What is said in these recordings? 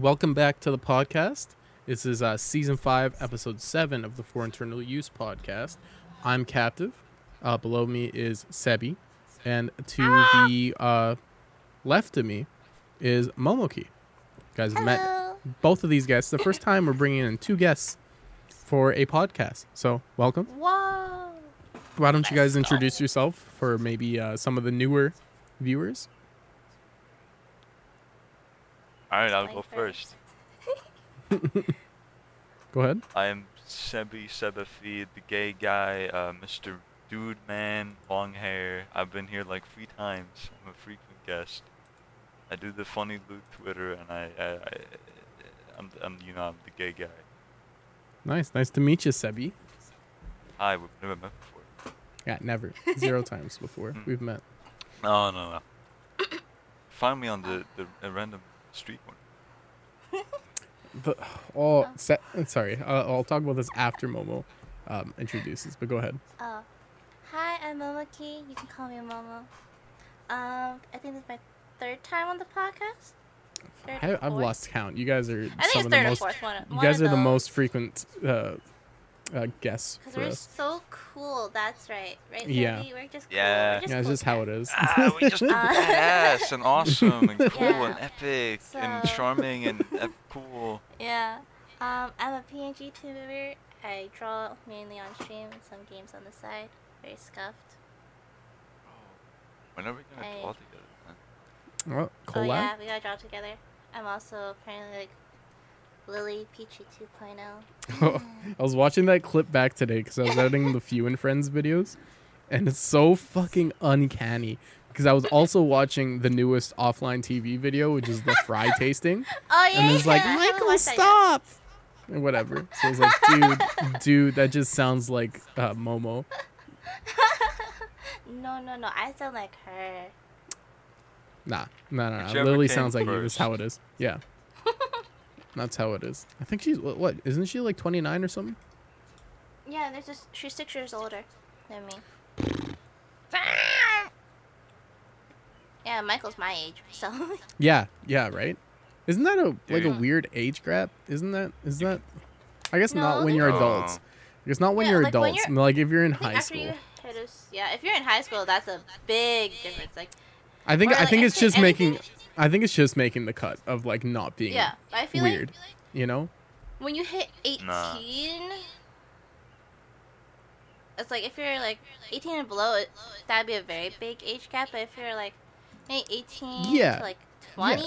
Welcome back to the podcast. This is uh, season five, episode seven of the For Internal Use podcast. I'm Captive. Uh, below me is Sebby, and to the uh, left of me is Momoki. You guys have met both of these guests. The first time we're bringing in two guests for a podcast. So welcome. Whoa. Why don't you guys introduce yourself for maybe uh, some of the newer viewers? All right, I'll go first. Go ahead. I am Sebby Sebafid, the gay guy, uh, Mr. Dude Man, long hair. I've been here like three times. I'm a frequent guest. I do the funny Luke Twitter, and I, I, I I'm, I'm, you know, I'm the gay guy. Nice. Nice to meet you, Sebby. Hi, we've never met before. Yeah, never. Zero times before Mm. we've met. No, no, no. Find me on the, the a random street corner. But oh, se- sorry. Uh, I'll talk about this after Momo um, introduces. But go ahead. Oh. Hi, I'm Momoki. You can call me Momo. Um, I think this is my third time on the podcast. Third I, I've lost count. You guys are I think some it's of the third or most. fourth one. You one guys of are the most frequent uh, uh, guests Because for we're us. so cool. That's right. Right, Yeah. We're just cool. Yeah. We're just Yeah, it's cool just how it is. guys. is. Ah, we just Uh, badass and awesome and cool Yeah. and epic and charming and ep- cool. Yeah. Um, I'm a PNG tuber. I draw mainly on stream and some games on the side. Very scuffed. When are we gonna Hey. draw together, man? Oh, Oh collab. yeah, we gotta draw together. I'm also apparently like Lily Peachy oh. 2.0. I was watching that clip back today because I was editing the Few and Friends videos, and it's so fucking uncanny. Because I was also watching the newest offline TV video, which is the fry tasting, Oh yeah. and it's like Michael, watched that yet. stop, and whatever. So I was like, dude, dude, that just sounds like uh, Momo. No, no, no. I sound like her. Nah, no, no, no. Whichever Lily sounds like you. That's how it is. Yeah, that's how it is. I think she's what? what isn't she like 29 or something? Yeah, there's just she's six years older than me. Yeah, Michael's my age, so Yeah, yeah, right. Isn't that a like a weird age gap? Isn't that? Is that? I guess not when you're Oh. adults. I guess not when Yeah, you're like, when adults. you're- like if you're in high school. you hit us, yeah, if you're in high school, that's a big difference. Like, I think or, I like, think it's it- just anything- making. I think it's just making the cut of like not being. yeah, I feel weird. like You know. when you hit 18, Nah. it's like if you're like 18 and below, it, that'd be a very big age gap. But if you're like maybe 18 Yeah. to like 20,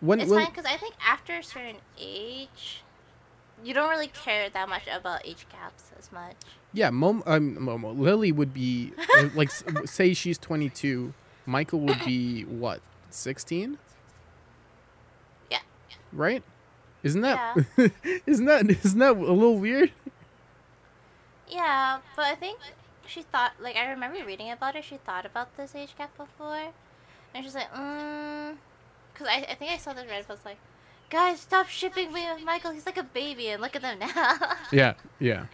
When it's when fine because I think after a certain age, you don't really care that much about age gaps as much. yeah, Mom, um, Momo Lily would be uh, like s- say she's 22. Michael would be what 16? Yeah. Right. Isn't that? isn't that? Isn't that a little weird? Yeah, but I think she thought like I remember reading about it. She thought about this age gap before, and she's like, mm, because I, I think I saw this Reddit post like, guys, stop shipping me with Michael. He's like a baby, and look at them now. Yeah, yeah,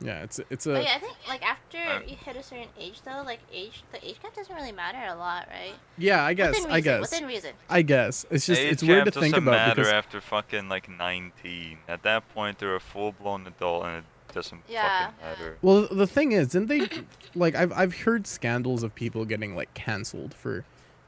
yeah. It's it's a but yeah, I think like after Uh, you hit a certain age though, like age the age gap doesn't really matter a lot, right? yeah. I guess within I guess within reason. I guess it's just Age it's weird to think about matter because after fucking like 19. At that point, they're a full-blown adult, and it doesn't Yeah. fucking matter. well the thing is, didn't they like I've I've heard scandals of people getting like canceled for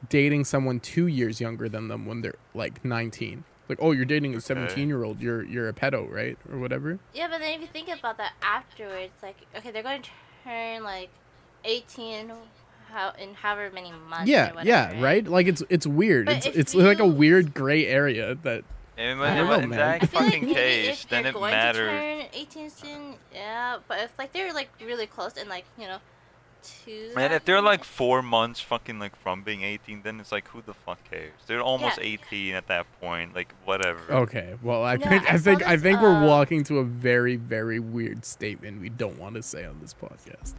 dating someone two years younger than them when they're like 19. Like oh you're dating a 17 year old you're you're a pedo right or whatever. Yeah, but then if you think about that afterwards, like okay, they're going to turn like eighteen, how in however many months. or yeah whatever, yeah right like it's it's weird. But it's if it's like a weird gray area that And I don't know, in man. that I feel like fucking case, if then you're it going matters. to turn 18 soon, yeah. But if like they're like really close and like you know, two. Man, if they're like four months fucking like from being 18, then it's like who the fuck cares? They're almost Yeah. 18 at that point. Like whatever. Okay, well, I No, think I I saw think I this, think we're uh, walking to a very very weird statement we don't want to say on this podcast.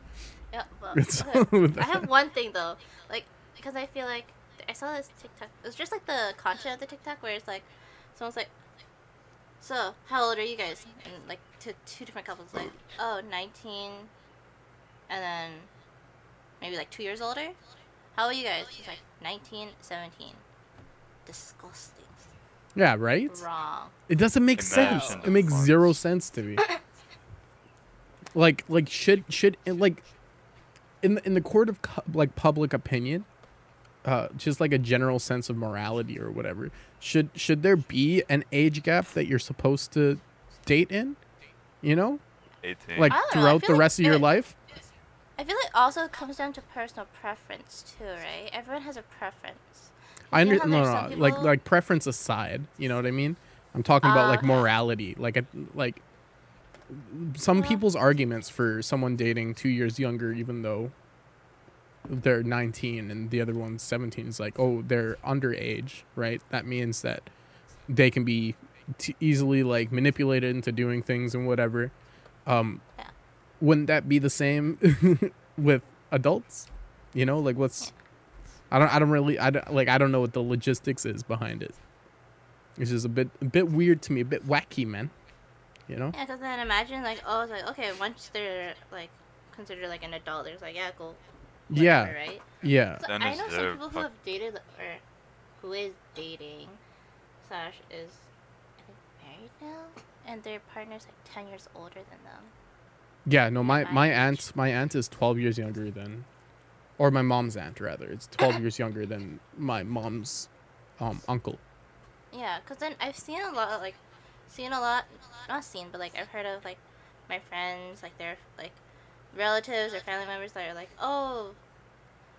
Yeah, well, okay. I have one thing though, like because I feel like I saw this TikTok. It was just like the content of the TikTok where it's like someone's like, "So how old are you guys?" And like to two different couples like, "Oh, 19, and then maybe like two years older. How old are you guys? It's like 19, 17. Disgusting. Yeah, right? wrong. It doesn't make sense. Imagine It makes zero sense to me. like like should should like in the, in the court of like public opinion, uh just like a general sense of morality or whatever. Should should there be an age gap that you're supposed to date in? You know? 18. Like I don't know, I throughout the like rest of your it- life? I feel like also comes down to personal preference too, right? Everyone has a preference. I You know under, how no, no, some like like preference aside, you know what I mean? I'm talking about Uh, like morality. Like a, like some Well- people's arguments for someone dating 2 years younger even though they're 19 and the other one's 17 is like, "Oh, they're underage," right? That means that they can be t- easily like manipulated into doing things and whatever. Um Yeah. Wouldn't that be the same with adults? You know, like what's I don't I don't really I don't, like I don't know what the logistics is behind it. It's just a bit a bit weird to me, a bit wacky, man. You know? Yeah, because then imagine like, oh, it's like okay, once they're like considered like an adult, there's like, yeah, cool. whatever, Yeah. Right. Yeah. So I know some there people who have dated or who is dating slash is I think married now, and their partner's like ten years older than them. Yeah, no, my My my aunt my aunt is 12 years younger than or my mom's aunt rather. It's 12 years younger than my mom's um uncle. Yeah, because then I've seen a lot, like, seen a lot, not seen, but like I've heard of like my friends, like their like relatives or family members that are like, oh,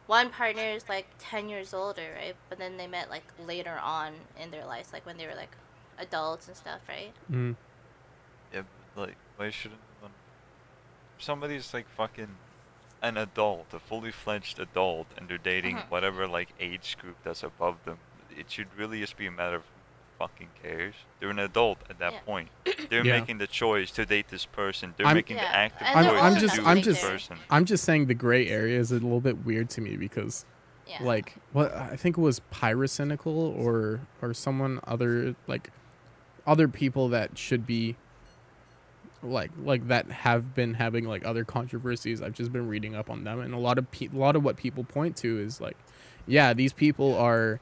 one partner is like ten years older, right? But then they met like later on in their lives, like when they were like adults and stuff, right? Mm. Yeah, like, why shouldn't one... somebody's like fucking an adult, a fully fledged adult, and they're dating Mhm. whatever like age group that's above them? It should really just be a matter of fucking cares. They're an adult at that Yeah. point. They're Yeah. making the choice to date this person. They're I'm- making the Yeah, active I'm- choice I'm to just- do I'm this just- person. I'm just saying the gray area is a little bit weird to me because Yeah. like what I think it was Pyrocynical or or someone other like other people that should be like like that have been having like other controversies. I've just been reading up on them and a lot of pe- a lot of what people point to is like yeah, these people are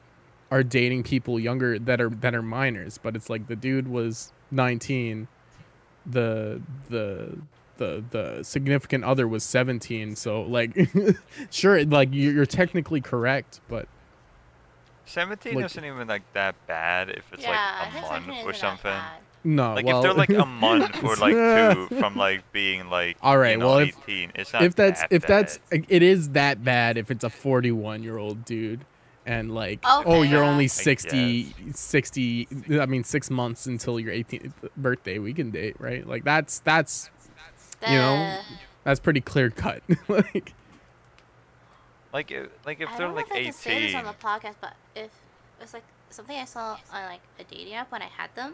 are dating people younger that are that are minors, but it's like the dude was 19 the the the the significant other was 17 so like sure like you're, you're technically correct but 17 like- isn't even like that bad if it's yeah, like a month isn't or that something. Bad. no Like well, if they're like a month or like two from like being like All right, you know, well, if- 18, it's not if that's that if that's it is that bad if it's a 41 year old dude and like oh you're yeah. only I 60 60 i mean six months until your 18th birthday we can date right like that's that's You know, that's pretty clear cut like like if, like if I they're don't like know if I can say this on the podcast, but if it's like something I saw on like a dating app when I had them,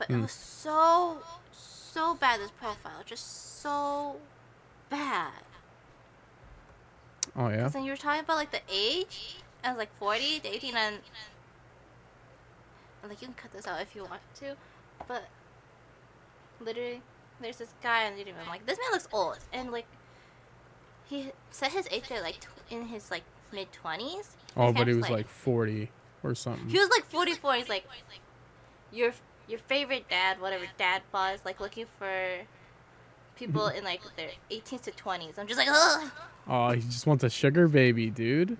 but it Mm. was so so bad. This profile, just so bad. oh yeah then you were talking about like the age. I was like 40 to 18, and like you can cut this out if you want to, but literally, there's this guy on YouTube. I'm like, this man looks old, and like he said his age at like in his like mid 20s. oh but he was like 40 or something He was like 44. He's like, your your favorite dad, whatever dad was, like looking for people mm-hmm. in like their 18s to 20s. I'm just like, ugh. oh he just wants a sugar baby dude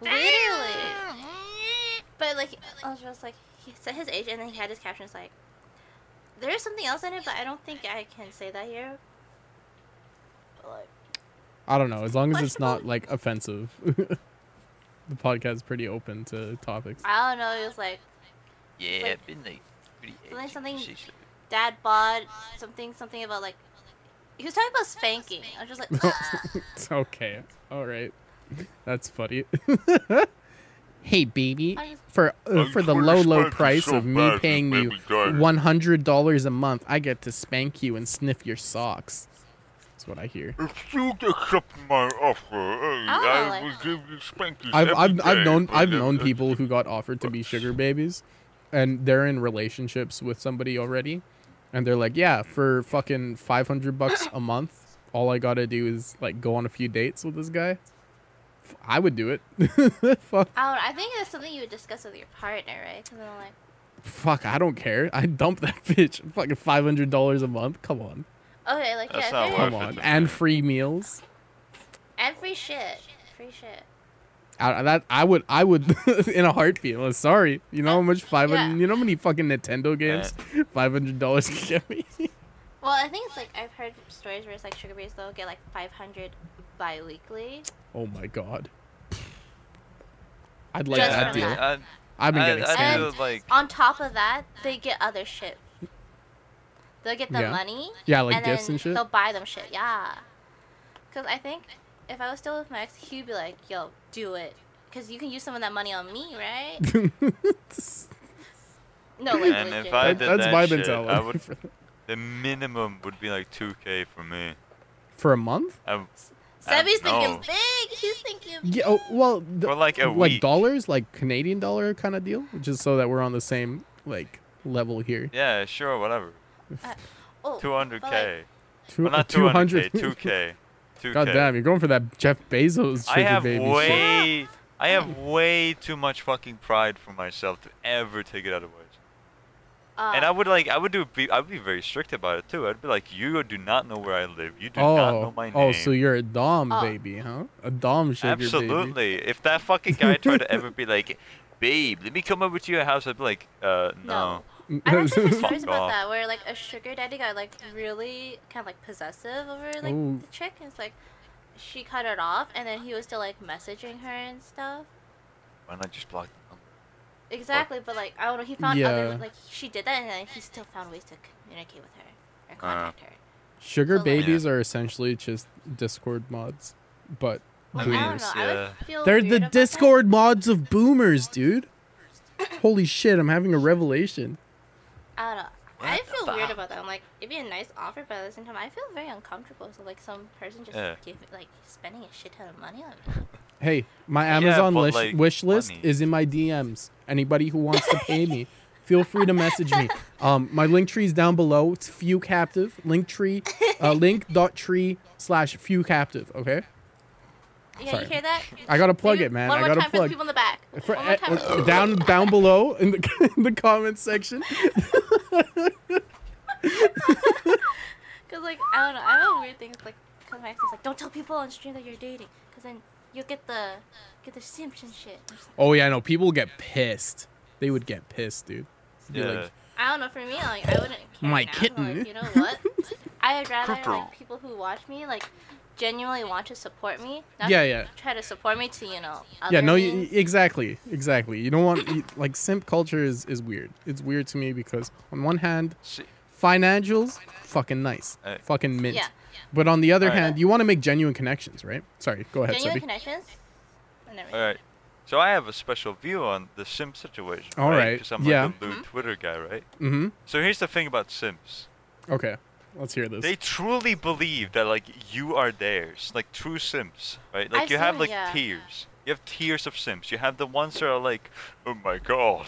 Literally. But like, I was just like, he said his age, and then he had his captions like, "There is something else in it, but I don't think I can say that here." But, like, I don't know. As long as it's not like offensive, the podcast is pretty open to topics. I don't know. It was like, yeah like- been like pretty like something- dad bought, something, something about like. He was talking about spanking. I was just like, "Ugh." It's okay. All right, that's funny. hey, baby, for uh, for the low low price so of me paying you one hundred dollars a month, I get to spank you and sniff your socks. That's what I hear. If you accept my offer, hey, I, I will give you spankies I've, every I've, I've known I've known people who got offered to be sugar babies, and they're in relationships with somebody already, and they're like, yeah, for fucking five hundred bucks a month, all I gotta do is like go on a few dates with this guy. i would do it. Fuck. I, don't, I think it's something you would discuss with your partner, right? Because I'm like, Fuck, I don't care. I dump that bitch. Fucking five hundred dollars a month. Come on, Okay, like That's yeah, not worth come it on, and free meals. and free shit, free shit. I, that I would I would in a heartbeat. Well, sorry, you know how much five hundred. Yeah. You know how many fucking Nintendo games five hundred dollars can get me. Well, I think it's like I've heard stories where it's like sugar bears they'll get like 500 bi-weekly. oh my god. I'd like Just that deal. that. I'd, I've been I'd, getting I'd scammed. do like On top of that, they get other shit. They'll get the Yeah. money. Yeah, like and gifts then and shit? They'll buy them shit. Yeah. Cause I think if I was still with my ex, he'd be like, "Yo, do it." Cause you can use some of that money on me, right? No, like And legit. if I did that's that my shit, mentality. I would- the minimum would be like 2k for me. For a month? I, Sebby's no. thinking big. He's thinking. Yeah. Oh, well, th- for like a like week. dollars, like Canadian dollar kind of deal, just so that we're on the same like level here. Yeah, sure, whatever. Uh, oh, 200k. but, like, well, not 200. 200k, 2k. 2k. God damn, you're going for that Jeff Bezos sugar I have baby shit. way, I have way too much fucking pride for myself to ever take it otherwise. uh, and I would like, I would do, be, I would be very strict about it too. I'd be like, you do not know where I live. You do not know Oh, my name. oh, so you're a dom Oh. baby, huh? A dom sugar baby. Absolutely. If that fucking guy tried to ever be like, babe, let me come over to your house, I'd be like, uh, no. No. I actually heard stories about off. that where like a sugar daddy got like really kind of like possessive over like Ooh. the chick, and it's like she cut it off, and then he was still like messaging her and stuff. Why not just block the number? Exactly, but like I don't know, he found Yeah. other like she did that, and then he still found ways to communicate with her or ah. contact her. Sugar So, like- babies are essentially just Discord mods, but Like, I don't boomers. know. Yeah. would They're the about that. Discord mods of boomers, dude. Holy shit, I'm having a revelation. I don't know. I What the feel weird about that. I'm like, it'd be a nice offer, but at the same time, I feel very uncomfortable. So like some person just Yeah. give like spending a shit ton of money on me. Hey, my Amazon but, lish- like, wish list money. is in my DMs. Anybody who wants to pay me, feel free to message me. Um, my link tree is down below. It's few captive. Link tree, uh, tree slash few captive. Okay. Yeah, Sorry. you hear that? I gotta plug Maybe it, man. One I gotta time for the plug. people in the back. For, one more eh, time. uh, down down below in the in the comments section. Cause like I don't know, I have a weird things Like, cause my ex is like, don't tell people on stream that you're dating, cause then you'll get the get the simps and shit. I'm just like, Oh yeah, no, people get pissed. They would get pissed, dude. Be Yeah. like, I don't know. For me, like I wouldn't care. My now, kitten. Like, you know what? I'd rather like people who watch me like genuinely want to support me. Not Yeah, yeah. Try to support me to you know. yeah, no, y- exactly, exactly. You don't want you- like simp culture is is weird. It's weird to me because on one hand, See, financials, fucking nice, Uh, fucking mint. Yeah. But on the other Alright. hand, you want to make genuine connections, right? Sorry, go ahead, Genuine Sebby. connections. All right. So I have a special view on the simp situation. All right, Because I'm yeah. like a lewd Twitter guy, right? Mm-hmm. So here's the thing about simps. Okay, let's hear this. They truly believe that like you are theirs, like true simps, right? Like I've you have like yeah. tiers. You have tiers of simps. You have the ones that are like, oh my god,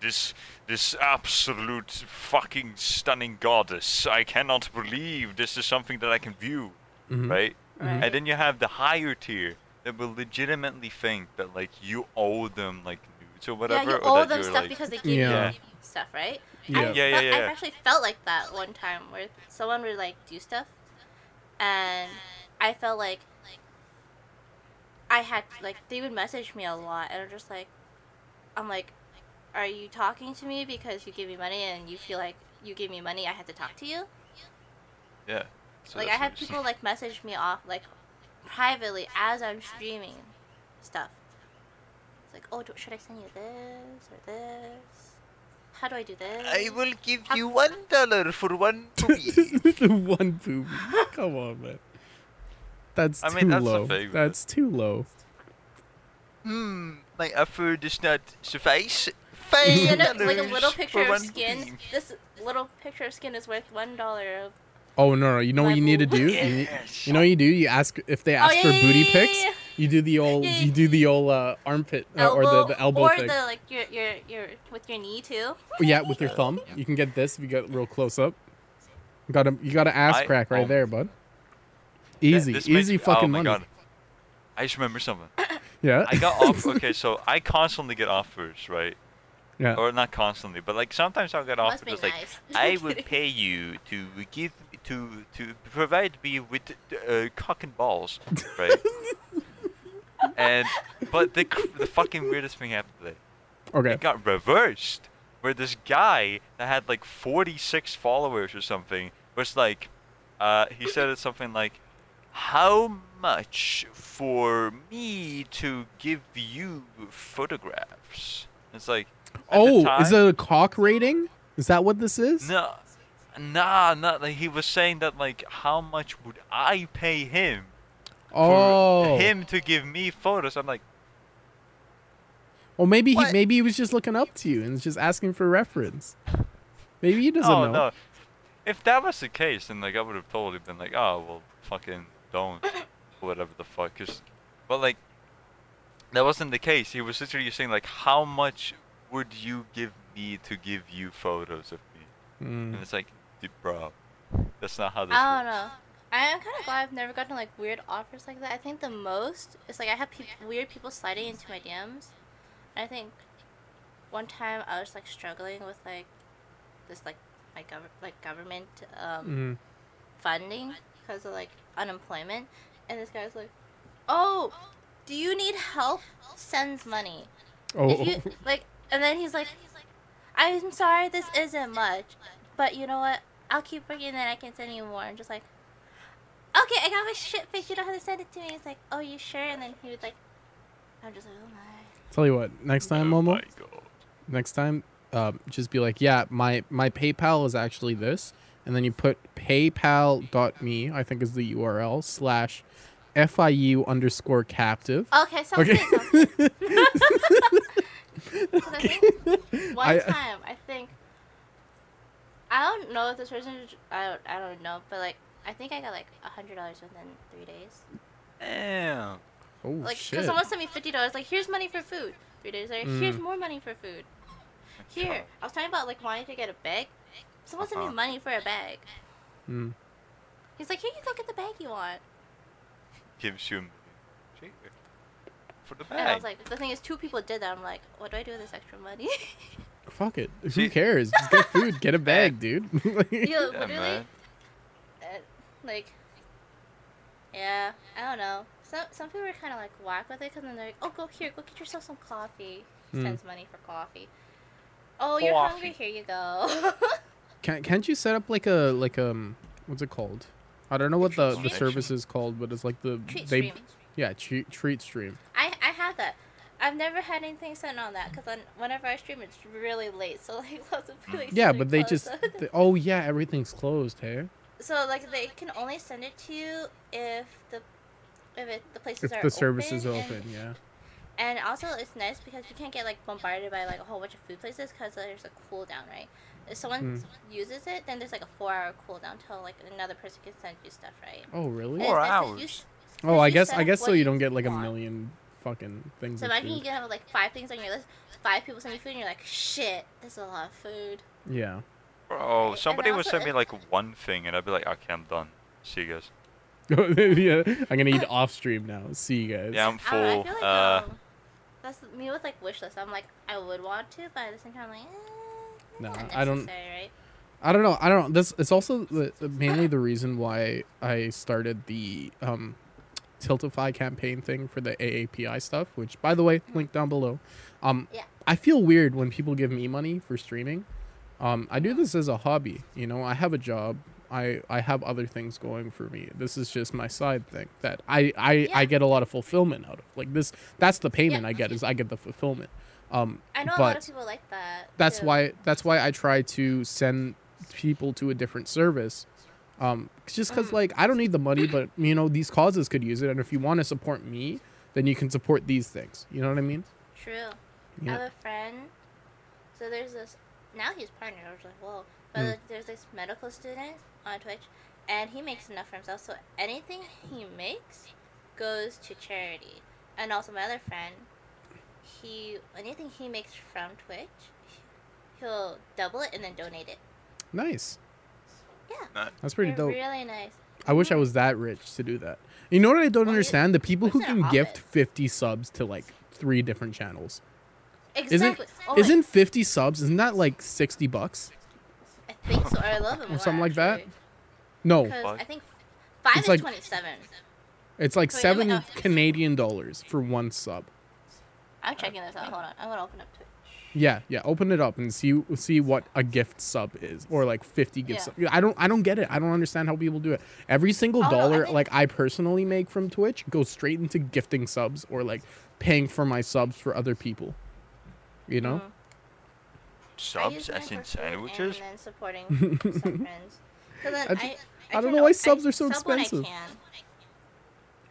this this absolute fucking stunning goddess. I cannot believe this is something that I can view, Mhm. right? Right. And then you have the higher tier that will legitimately think that like you owe them like nudes or whatever. yeah, you or owe that them you're, stuff like, because they give Yeah. you stuff, right? Yeah. I Yeah, felt- yeah, I've actually felt like that one time where someone would like do stuff, and I felt like I had like they would message me a lot, and I'm just like, I'm like, are you talking to me because you give me money and you feel like you give me money, I have to talk to you? Yeah. So like I that's had what it is. people like message me off like privately as I'm streaming stuff. It's like, oh, do, should I send you this or this? How do I do this? I will give How- you one dollar for one poopy. One poop. Come on, man. That's I too mean, that's low. favorite. That's too low. hmm, my offer does not suffice. You Five get a, like a little picture for of skin. poopy. This little picture of skin is worth one dollar. Of... Oh no, no. You know what you need to do? You, need- Yes. you know what you do? You ask if they ask Oh, yeah, for yeah, booty pics. Yeah, yeah. You do the old. Yeah, yeah. You do the old uh, armpit uh, or the, the elbow or thing. the like your your your with your knee too. Yeah, with your thumb. You can get this if you get real close up. You got a you got an ass I- crack right um, there, bud. Yeah, Easy, this makes easy me- fucking oh my money. God. I just remember something. Yeah. I got off. Okay, so I constantly get offers, right? Yeah. or not constantly, but like sometimes I'll get Must offered be just like. I would pay you to give to to provide me with uh, cock and balls, right? and but the the fucking weirdest thing happened today. Okay. It got reversed, where this guy that had like 46 followers or something was like, uh, he said it something like, "How much for me to give you photographs?" It's like, Oh, is time- it a cock rating? Is that what this is? no, nah, not like he was saying that like, how much would I pay him Oh. for him to give me photos? I'm like, Well, maybe he maybe he was just looking up to you and just asking for reference. Maybe he doesn't oh know. no. If that was the case, then like I would have totally been like, oh well, fucking don't, whatever the fuck. Cause, but like, that wasn't the case. He was literally saying like, how much would you give me to give you photos of me? Mm. And it's like, dude, bro, that's not how this I don't works. know. I am kind of glad I've never gotten like weird offers like that. I think the most is like I have peop weird people sliding into my DMs. And I think one time I was like struggling with like this like my gov- like government um, Mm. funding because of like unemployment, and this guy's like, "Oh, do you need help? Sends money." Oh, If you like, and then he's like, "I'm sorry, this isn't much, but you know what? I'll keep working, and then I can send you more." And just like, "Okay, I got my shit fixed. You don't have to send it to me." It's like, "Oh, you sure?" And then he would like, I'm just like, "Oh my." tell you what. Next time, Oh Momo. my God. Next time, um, just be like, yeah, my my PayPal is actually this, and then you put PayPal.me. I think is the URL slash FIU underscore captive. Okay, sounds Okay. good. Sounds good. 'Cause I think one I- time, I think I don't know if this person. I don't. I don't know, but like I think I got like a hundred dollars within three days. Damn. Oh Like, shit! cause someone sent me fifty dollars. Like, here's money for food. Three days later, here's Mm. more money for food. Here, I was talking about like wanting to get a bag. Someone sent Uh-huh. me money for a bag. Mm. He's like, here you go, get the bag you want. Gives you a million. Sure. For the bag. And I was like, the thing is, two people did that. I'm like, what do I do with this extra money? Fuck it. Who cares? Just get food. Get a bag, dude. Yo, yeah, literally, man. Like, yeah, I don't know. Some some people are kind of like whack with it because then they're like, oh, go here, go get yourself some coffee. He Hmm. Sends money for coffee. Oh, you're hungry? Here you go. Can can't you set up like a like um what's it called? I don't know what the the Treat service is called, but it's like the Treat they stream. yeah treat treat stream. I I have that. I've never had anything sent on that because whenever I stream, it's really late. So like lots of places. Yeah, but they just they, oh yeah everything's closed. Hey, So like they can only send it to you if the if it, the places if are the service is and- open, yeah. And also, it's nice because you can't get like bombarded by like a whole bunch of food places because there's a cooldown, right? If someone Mm. uses it, then there's like a four-hour cooldown till like another person can send you stuff, right? Oh really? Four it's you hours. Oh, I guess I guess so you don't get like a million fucking things. So of imagine you food. get like five things on your list, five people send you food, and you're like, shit, this is a lot of food. Yeah. Bro, somebody would send me like one thing, and I'd be like, okay, I'm done. See you guys. yeah. I'm gonna eat off stream now. See you guys. Yeah, I'm full. know, I feel like uh, um, that's me with like wish list. I'm like, I would want to, but at the same time, I'm like, eh, Nah, not I don't- Right? I don't know. I don't know. This it's also the, the- mainly the reason why I started the um Tiltify campaign thing for the AAPI stuff, which by the way, link down below. Um Yeah. I feel weird when people give me money for streaming. Um I do this as a hobby, you know. I have a job. I I have other things going for me. This is just my side thing that I I, I get a lot of fulfillment out of. Like this that's the payment Yeah. I get is I get the fulfillment. Um I know a lot of people like that. that's too. why that's why I try to send people to a different service. Um, just because Mhm. like I don't need the money, but you know these causes could use it, and if you want to support me, then you can support these things. You know what I mean? True. I have a friend. So there's this. Now he's partnered. I was like, whoa. But like, there's this medical student on Twitch, and he makes enough for himself. So anything he makes goes to charity. And also my other friend, he anything he makes from Twitch, he'll double it and then donate it. Nice. Yeah. That's pretty They're dope. Really nice. I wish I was that rich to do that. You know what I don't Well, understand? The people who can gift 50 subs to like three different channels. Exactly. Oh Isn't 50 subs? Isn't that like 60 bucks? I think so. Or I love it more. something like that? actually. No, 'Cause Fuck. I think five It's is like- 27. it's like Wait, let me- seven uh, Canadian dollars for one sub. I'm checking this out. Hold on. I'm gonna open up Twitch. Yeah, yeah. Open it up and see see what a gift sub is, or like 50 gift Yeah. sub. I don't I don't get it. I don't understand how people do it. Every single Oh, no, I dollar think- like I personally make from Twitch goes straight into gifting subs or like paying for my subs for other people. You know? I Subs as in sandwiches? And then supporting some friends. So then I I, I, I don't know why subs are so sub when I expensive. can.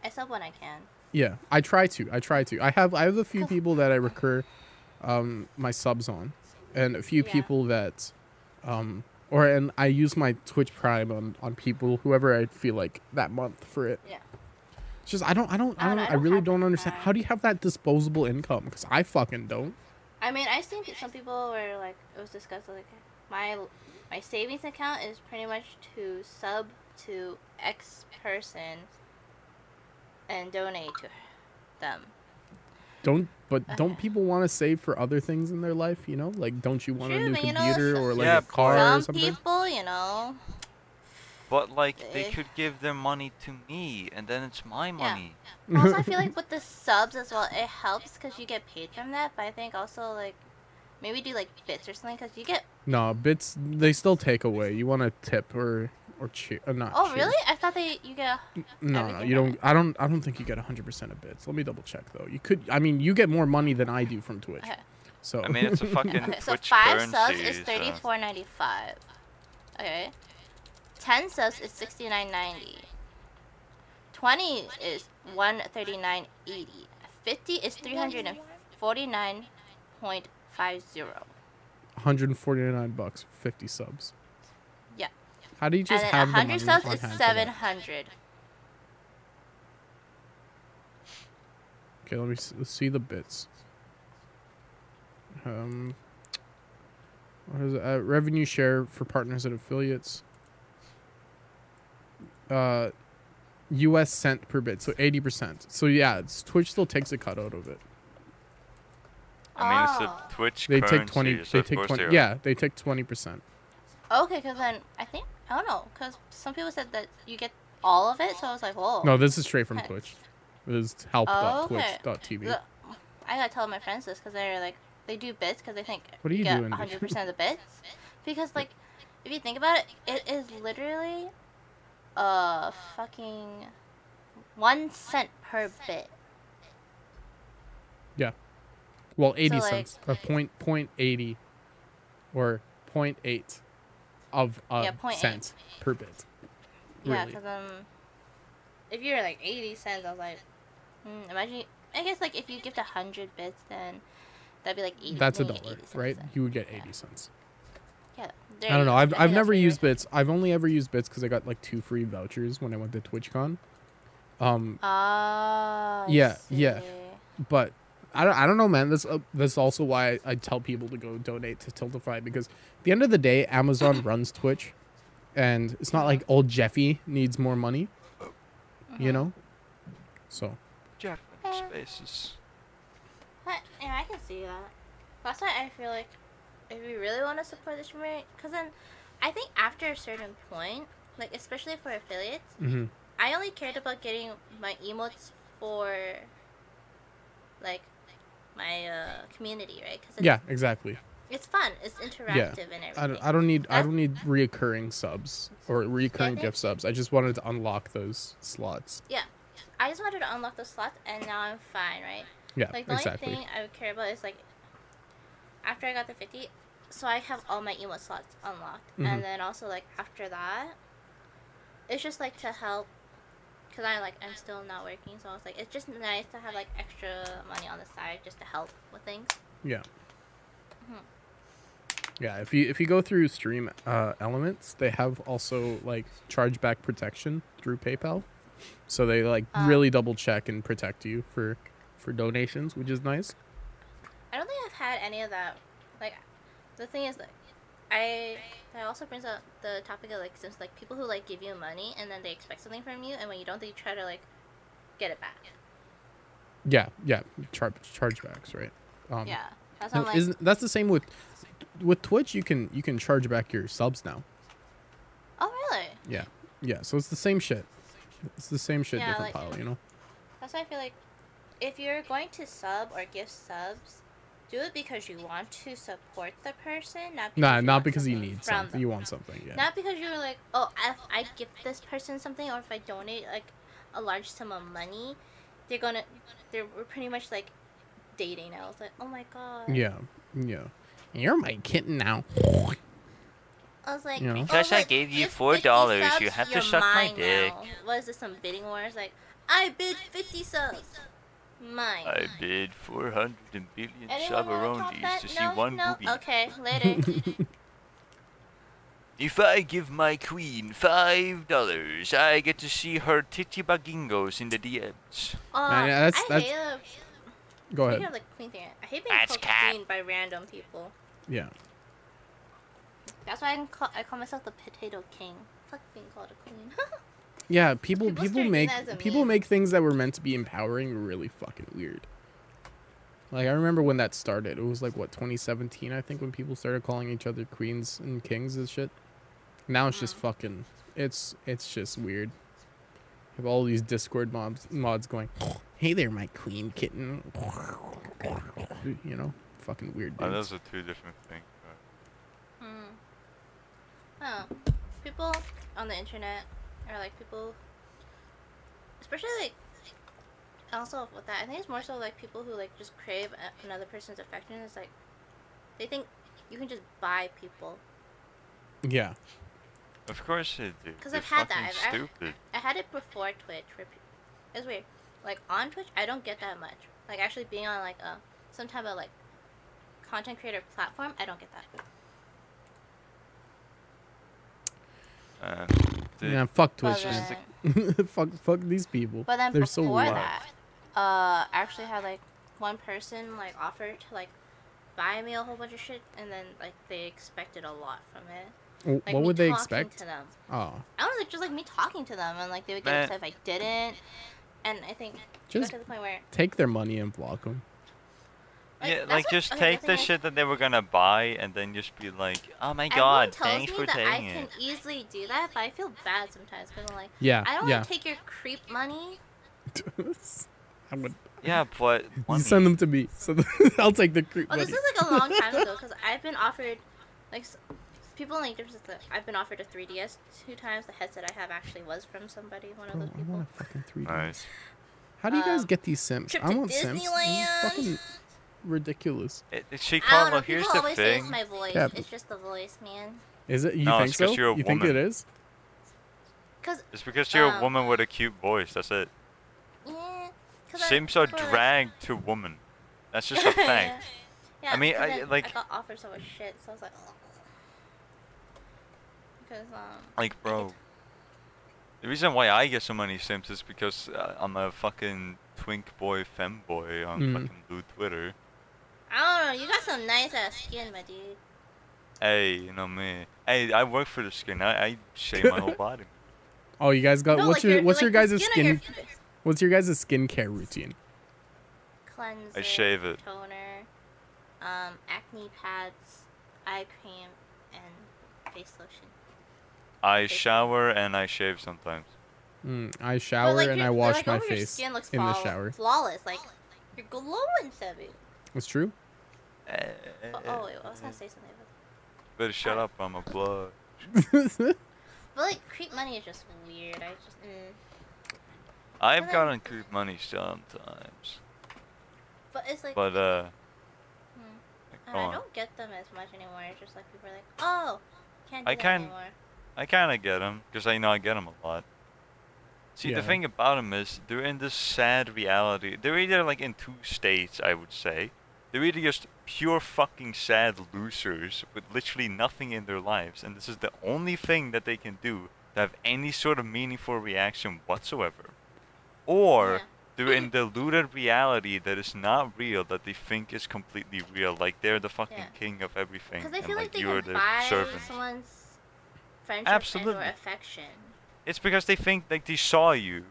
I sub when I can. Yeah, I try to. I try to. I have I have a few people that I recur um my subs on and a few Yeah. people that um or and I use my Twitch Prime on on people whoever I feel like that month for it. Yeah. It's just I don't I don't I I don't, don't- I, I really don't understand Prime. how do you have that disposable income cuz I fucking don't. I mean, I think some people were like, it was discussed like, my my savings account is pretty much to sub to X person and donate to them. Don't but don't people want to save for other things in their life, you know? Like don't you want a new but you know, computer or like Yeah, a car or Some something? people, you know, But like they Eh. could give their money to me, and then it's my money. Yeah. also I feel like with the subs as well, it helps because you get paid from that. But I think also like maybe do like bits or something because you get. No, bits they still take away. You want a tip or or cheer? Uh, not Oh cheer. really? I thought they you get. No, no, Everything you don't. I don't. I don't think you get hundred percent of bits. Let me double check though. You could. I mean, you get more money than I do from Twitch. Okay. So I mean, it's a fucking Okay, so five currency. subs is so- thirty four ninety five. Okay. Ten subs is sixty nine ninety. Twenty is one thirty nine eighty. Fifty is three hundred and forty nine point five zero. 149 bucks, 50 subs. Yeah. How do you just And have the money hundred subs on is hand for seven that? hundred. Okay, let me s- let's see the bits. Um, what is it? Uh, revenue share for partners and affiliates. Uh, U.S. cent per bit, so 80%. So yeah, it's, Twitch still takes a cut out of it. I mean, it's a Twitch They currency. take 20. so They take 20. they. Yeah, they take 20%. Okay, because then I think I don't know, because some people said that you get all of it, so I was like, whoa. No, this is straight from Okay. Twitch. This is help.twitch.tv. Look, I gotta tell my friends this because they're like they do bits because they think What are you get doing, 100 percent of the bits. Because like, if you think about it, it is literally, uh, fucking, one cent per bit. Yeah. Well, 80 like- cents. A point, point 80 or point 0.8 of a Yeah, 0.8. cent per bit. Yeah, because um, if you're like 80 cents, I was like, mm, imagine. I guess like if you gift 100 bits, then that'd be like 80. That's a dollar, 80 cents right? You would get Yeah. 80 cents. Yeah. I don't know. I've. I've never used bits. I've only ever used bits because I got like two free vouchers when I went to TwitchCon. Um, Ah. I Yeah, yeah. but I don't, I don't know, man. That's uh, that's also why I, I tell people to go donate to Tiltify because at the end of the day, Amazon runs Twitch, and it's not like old Jeffy needs more money, you Mhm. know. So Jeff Eh. Spaces. But, yeah, I can see that. That's why I feel like if we really want to support the streamer, because then I think after a certain point, like especially for affiliates, mhm. I only cared about getting my emotes for like my uh, community, right? Because yeah, exactly. it's fun, it's interactive and everything. I don't, I don't need I don't need reoccurring subs or reoccurring think- gift subs. I just wanted to unlock those slots. Yeah, I just wanted to unlock those slots, and now I'm fine, right? Yeah, Like the exactly. only thing I would care about is like after I got the fifty, so I have all my emote slots unlocked, Mhm. and then also like after that, it's just like to help, cause I like I'm still not working, so it's like it's just nice to have like extra money on the side just to help with things. Yeah. Mhm. Yeah, if you if you go through Stream uh, Elements, they have also like chargeback protection through PayPal, so they like Ah. really double check and protect you for for donations, which is nice. I don't think had any of that. Like, the thing is, like, I that also brings up the topic of like since like people who like give you money and then they expect something from you, and when you don't, they try to like get it back. Yeah, yeah, char- chargebacks, right? Um, yeah. That's No, like, isn't that's the same with with Twitch? You can you can charge back your subs now. oh really? Yeah, yeah. So it's the same shit. It's the same shit, Yeah, different like- pile. You know. That's why I feel like if you're going to sub or give subs, do it because you want to support the person, not because Nah, you not want because you something need something. them. You want something. Yeah. Not because you're like, oh, if I give this person something, or if I donate like a large sum of money, they're gonna, they're we're pretty much like dating I was like, oh my god. Yeah. Yeah. You're my kitten now. I was like, You know? oh, Because I gave you $4, you have to you're suck my dick. now. What is this? Some bidding wars? Like, I bid fifty subs. Mine. I bid 400 billion Anyone wanna talk shabaronis that? to see no, one no. movie. Okay, later. If I give my queen five dollars, I get to see her titty bagingos in the DMs. Oh, Man, yeah, that's- I that's- hate uh, Go ahead. of, like queen thing. I hate being That's called cat. queen by random people. Yeah. That's why I call I call myself the potato king. Fuck being called a queen. Yeah. People People people make that as a people meme. make things that were meant to be empowering really fucking weird. Like I remember when that started. It was like what 2017 I think when people started calling each other queens and kings and shit. Now it's just fucking. It's it's just weird. Have all these Discord mobs mods going. Hey there, my queen kitten. You know, fucking weird. Oh, those are two different things. but- Hmm. Oh, people on the internet are like people, especially like. Also with that, I think it's more so like people who like just crave a- another person's affection. It's like they think you can just buy people. Yeah. Of course they do. 'Cause They're I've had that. I've- I've- stupid. I had it before Twitch. Where pe- it's weird. Like on Twitch, I don't get that much. Like actually being on like a some type of like content creator platform, I don't get that. Uh, dude, Yeah. Fuck But Twitch, man. then, fuck fuck these people. but then They're before so weird. that, uh, I actually had like one person like offer to like buy me a whole bunch of shit, and then like they expected a lot from it. Like what would they expect? To them. Oh, I don't know, just like me talking to them, and like they would get Man. upset if I didn't. And I think Just got to the point where take their money and block them. Like, yeah, that's like what- just okay, take the the thing is- shit that they were gonna buy and then just be like, oh my god, thanks me for that I taking can it. easily do that, but I feel bad sometimes because I'm like, Yeah, I don't yeah. want to take your creep money. I would. Yeah, but You money. send them to me, so I'll take the creep Oh, money. this is like a long time ago because I've been offered, like, s- people like different. I've been offered a 3DS two times. The headset I have actually was from somebody, one of Oh, those I want a fucking 3ds. Nice. How do you guys Um, get these simps? trip I to want simps. Disneyland. fucking ridiculous. It, it, see, I don't know. Carlo, here's the always say thing. it's my voice. Yeah, It's just the voice, man. Is it? You No, think it's 'cause so? you're a you think it is? Cause It's because you're a Um, woman with a cute voice. That's it. yeah, cause I- simps are for, like- dragged to woman. That's just a fact. yeah, I mean, because I- then like- I got offered so much shit, so I was like. Because um. Like, bro. The reason why I get so many simps is because uh, I'm a fucking twink boy femboy on Mm. fucking blue Twitter. I don't know. You got some nice ass skin, my dude. Hey, you know me. Hey, I work for the skin. I, I shave my whole body. Oh, you guys got. no, what's like your What's like your guys' skin on skin? your What's your guys' skincare routine? Cleanser. I shave it. Toner, um, acne pads, eye cream, and face lotion. I Okay. shower and I shave sometimes. Mm, I shower like, and I wash like, my over Your face skin looks in the shower. Flawless, like you're glowing, Sebu. That's true. Eh, oh wait, I was gonna say something. But, Better shut up, I'm a blood. but like creep money is just weird. I just. Mm. I've then- gotten creep money sometimes. But it's like. But, uh, Hmm. like, And I on. don't get them as much anymore. It's just like people are like, oh, can't do I that can- anymore. I kind of get them because I know I get them a lot. See, Yeah. the thing about them is they're in this sad reality. They're either like in two states, I would say. They're either just pure fucking sad losers with literally nothing in their lives, and this is the only thing that they can do to have any sort of meaningful reaction whatsoever. Or Yeah. they're in deluded reality that is not real, that they think is completely real. Like they're the fucking Yeah. king of everything, and feel like, like they you're can the buy servant. someone's friendship and Absolutely. or affection. It's because they think like they saw you,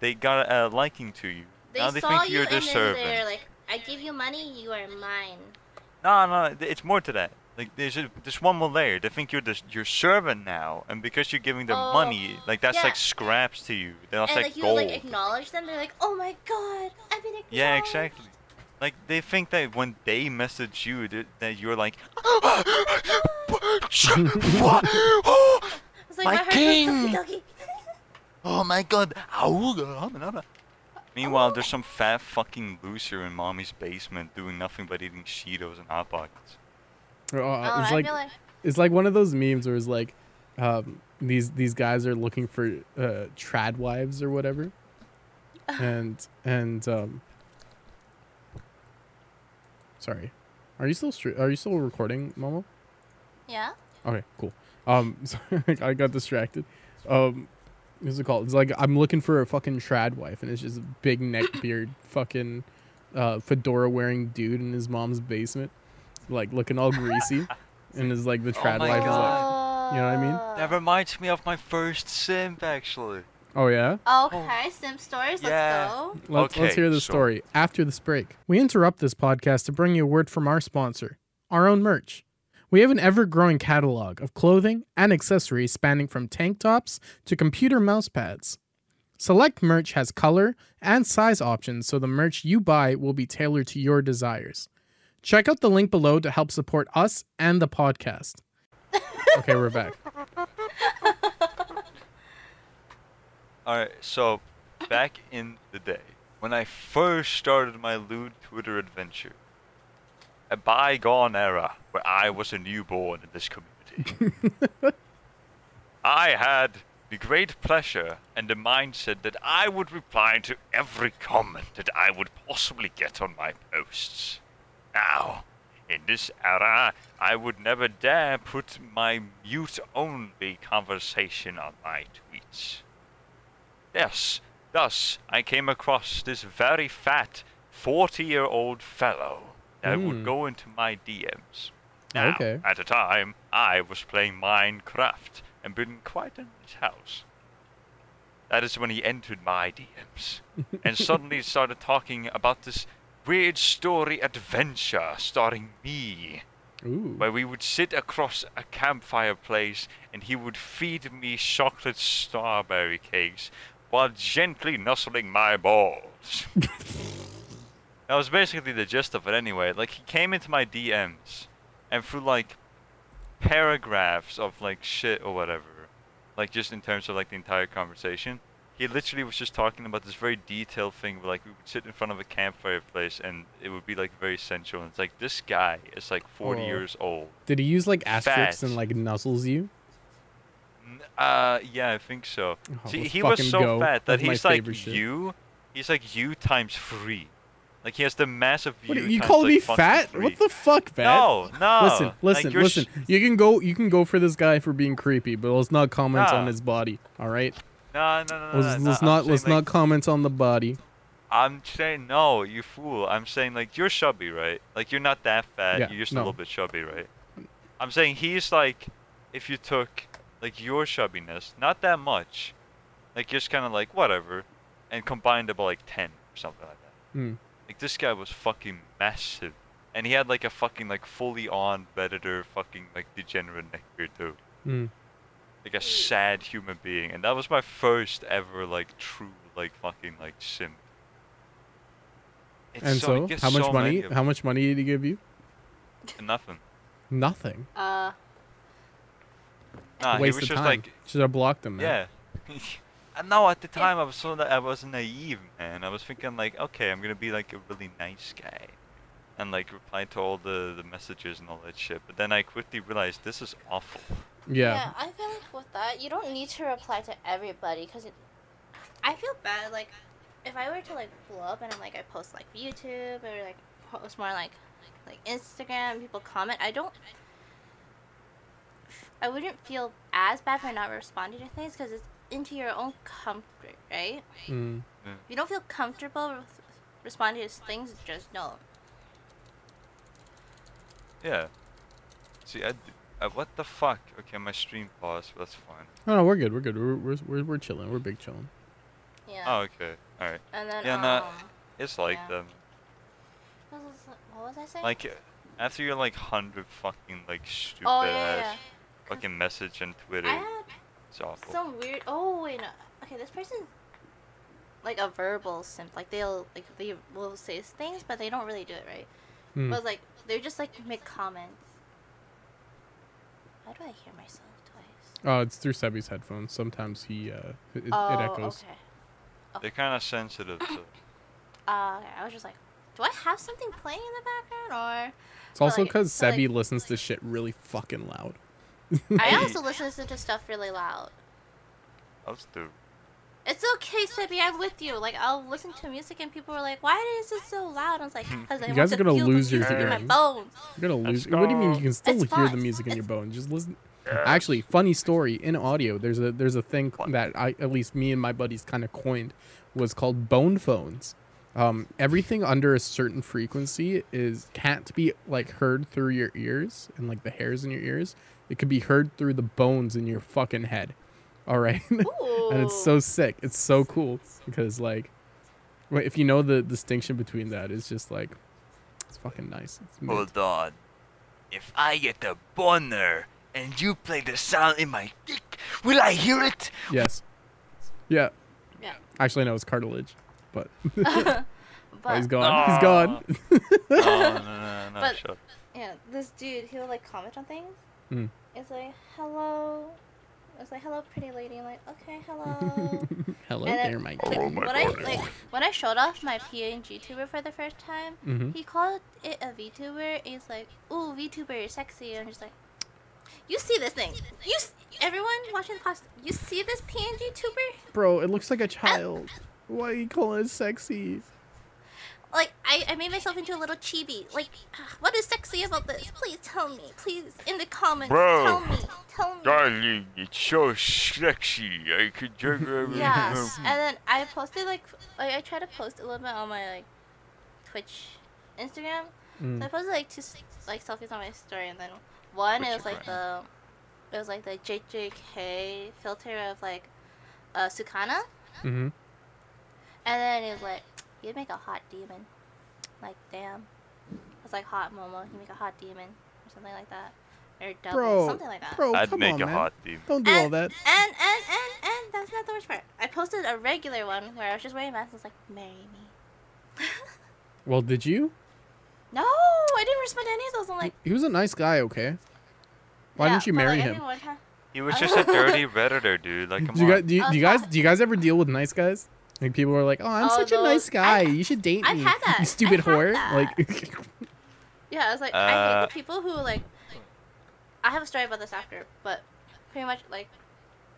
they got a liking to you. They now they think you you're and the then servant. they're like, I give you money, you are mine. No, no, it's more to that. Like there's a, there's one more layer. They think you're the your servant now, and because you're giving them Oh, money, like that's yeah. like scraps to you. That's and like like you gold. like acknowledge them, they're like, "Oh my god, I've been acknowledged." yeah, exactly. Like they think that when they message you, that, that you're like, what? Like My my, king! Oh my god. Auga. Meanwhile, there's some fat fucking loser in mommy's basement doing nothing but eating Cheetos and Hot Pockets. Uh, Oh, it's I like feel like it's like one of those memes where it's like um, these these guys are looking for uh, trad wives or whatever, and and um, sorry, are you still str- are you still recording, Momo? yeah. Okay, cool. Um, sorry, I got distracted. Um, what's it called? It's like I'm looking for a fucking trad wife, and it's just a big neck beard, fucking uh, fedora wearing dude in his mom's basement, like looking all greasy, and is like the Oh trad my wife is like, you know what I mean? That reminds me of my first simp, actually. oh yeah. Okay, simp stories. Let's Yeah. go. Let's, let's hear the so- story after this break. We interrupt this podcast to bring you a word from our sponsor, our own merch. We have an ever growing catalog of clothing and accessories spanning from tank tops to computer mouse pads. Select merch has color and size options, so the merch you buy will be tailored to your desires. Check out the link below to help support us and the podcast. Okay, we're back. Alright, so back in the day, when I first started my lewd Twitter adventure, a bygone era where I was a newborn in this community, I had the great pleasure and the mindset that I would reply to every comment that I would possibly get on my posts. Now, in this era, I would never dare put my mute only conversation on my tweets. Yes, thus I came across this very fat 40 year old fellow that Hmm. would go into my DMs. Now, Okay. at the time, I was playing Minecraft and building quite a nice house. That is when he entered my DMs and suddenly started talking about this weird story adventure starring me Ooh. where we would sit across a campfire place and he would feed me chocolate strawberry cakes while gently nuzzling my balls. that was basically the gist of it anyway. Like he came into my DMs and through like paragraphs of like shit or whatever, like just in terms of like the entire conversation, he literally was just talking about this very detailed thing where like we would sit in front of a campfire place and it would be like very sensual and it's like this guy is like 40 Oh. years old Did he use like asterisks and like nuzzles you? Uh yeah i think so Oh, see he was so go. fat that That's he's like shit. you he's like you times three like he has the massive What, you times, calling like, me fat? three. What the fuck, fat? no no listen, listen, you're listen. You can go, you can go for this guy for being creepy, but let's not comment on his body. All right, no no no no, let's, no, let's I'm not let's like, not comment on the body. i'm saying no you fool i'm saying like you're chubby right like you're not that fat Yeah, you're just no. a little bit chubby right i'm saying he's like if you took like your chubbiness not that much like just kind of like whatever and combined about like 10 or something like that Hmm. Like this guy was fucking massive, and he had like a fucking like fully on predator fucking like degenerate neckbeard too, Hmm. like a sad human being, and that was my first ever like true like fucking like simp. It's And so, so, it how much so money? How much money did he give you? Nothing. Nothing. Uh, Nah, he Waste was of just time. like Should have blocked him. Man. yeah. I know at the time I was so that I was naive, man. I was thinking like, okay, I'm gonna be like a really nice guy, and like reply to all the the messages and all that shit. But then I quickly realized this is awful. Yeah. I feel like with that, you don't need to reply to everybody because I feel bad. Like, if I were to like blow up and I'm like I post like YouTube or like post more like like Instagram, people comment. I don't. I wouldn't feel as bad for not responding to things because it's into your own comfort, right? Mm. If you don't feel comfortable with responding to things, just no. Yeah. See, I, uh, what the fuck? Okay, my stream paused. But that's fine. No, no, we're good. We're good. We're we're we're, we're chilling. We're big chilling. Yeah. Oh, okay. All right. And then yeah, um, no, It's like yeah. them. what was, what was I saying? Like, After your like hundred fucking like stupid Oh yeah, ass yeah. fucking message on Twitter, I had it's awful. some weird. Oh wait, no. Okay, this person like a verbal simp. Like they'll like they will say things, but they don't really do it right. Hmm. But like they're just like make comments. Why do I hear myself twice? Oh, it's through Sebby's headphones. Sometimes he uh, it, it oh, echoes. okay. They're kind of sensitive. So. Uh, okay. I was just like, do I have something playing in the background, or? It's also because like- Sebby listens to shit really fucking loud. Or I also listen to stuff really loud. I'll do. It's okay, Sebby. I'm with you. Like I'll listen to music and people are like, "Why is it so loud?" I was like, "Because I You want guys are to gonna feel lose the your music in my hearing. bones." You're gonna Let's lose. What do you mean? You can still It's hear the music in your It's- bones. Just listen. Actually, funny story in audio. There's a there's a thing that I at least me and my buddies kind of coined was called bone phones. Um, everything under a certain frequency is can't be like heard through your ears and like the hairs in your ears. It could be heard through the bones in your fucking head. All right, and it's so sick. It's so cool because like, if you know the distinction between that, it's just like, it's fucking nice. It's mint. Hold on. If I get a boner and you play the sound in my dick, will I hear it? Yes. Yeah. Yeah. Actually, no, it's cartilage, but but oh, he's gone. He's gone. Oh, no, no, no, no, no, But- shut up. yeah, this dude he'll like comment on things. Hmm. It's like hello. It's like hello, pretty lady. I'm like okay, hello. Hello And there, my my when I like when I showed off my PNG tuber for the first time, hmm he called it a VTuber. And he's like, "Ooh, VTuber, you're sexy." And I'm just like, "You see this thing? You s- everyone watching the podcast, you see this PNG tuber? Bro, it looks like a child. Why are you calling it sexy? Like I, I made myself into a little chibi. Like, what is sexy about this? Please tell me. Please in the comments, Bro. tell me. Tell me." Darling, it's so sexy. I could jerk every Yeah, and then I posted like like I tried to post a little bit on my like Twitch, Instagram. Mm. So I posted like two like selfies on my story, and then one it was like the it was like the JJK filter of like uh, Sukuna, hmm and then it was like you'd make a hot demon, like damn, it's like hot Momo, you make a hot demon or something like that, or double Bro, something like that. bro, I'd come make on, a man. hot demon. Don't do all that. And and and and that's not the worst part. I posted a regular one where I was just wearing a mask. and was like, "Marry me." Well, did you? No, I didn't respond to any of those. I'm like, He was a nice guy, okay? Why yeah, didn't you marry like, him? think He was just a dirty redditor, dude. Like, come Do you, guys, on. do, you, do you guys do you guys ever deal with nice guys? Like people were like, "Oh, I'm Oh, such a nice guy. I've- you should date I've me." had that. You stupid I've had whore. that. Like, Yeah, I was like, I Uh, hate the people who like. I have a story about this after, but pretty much like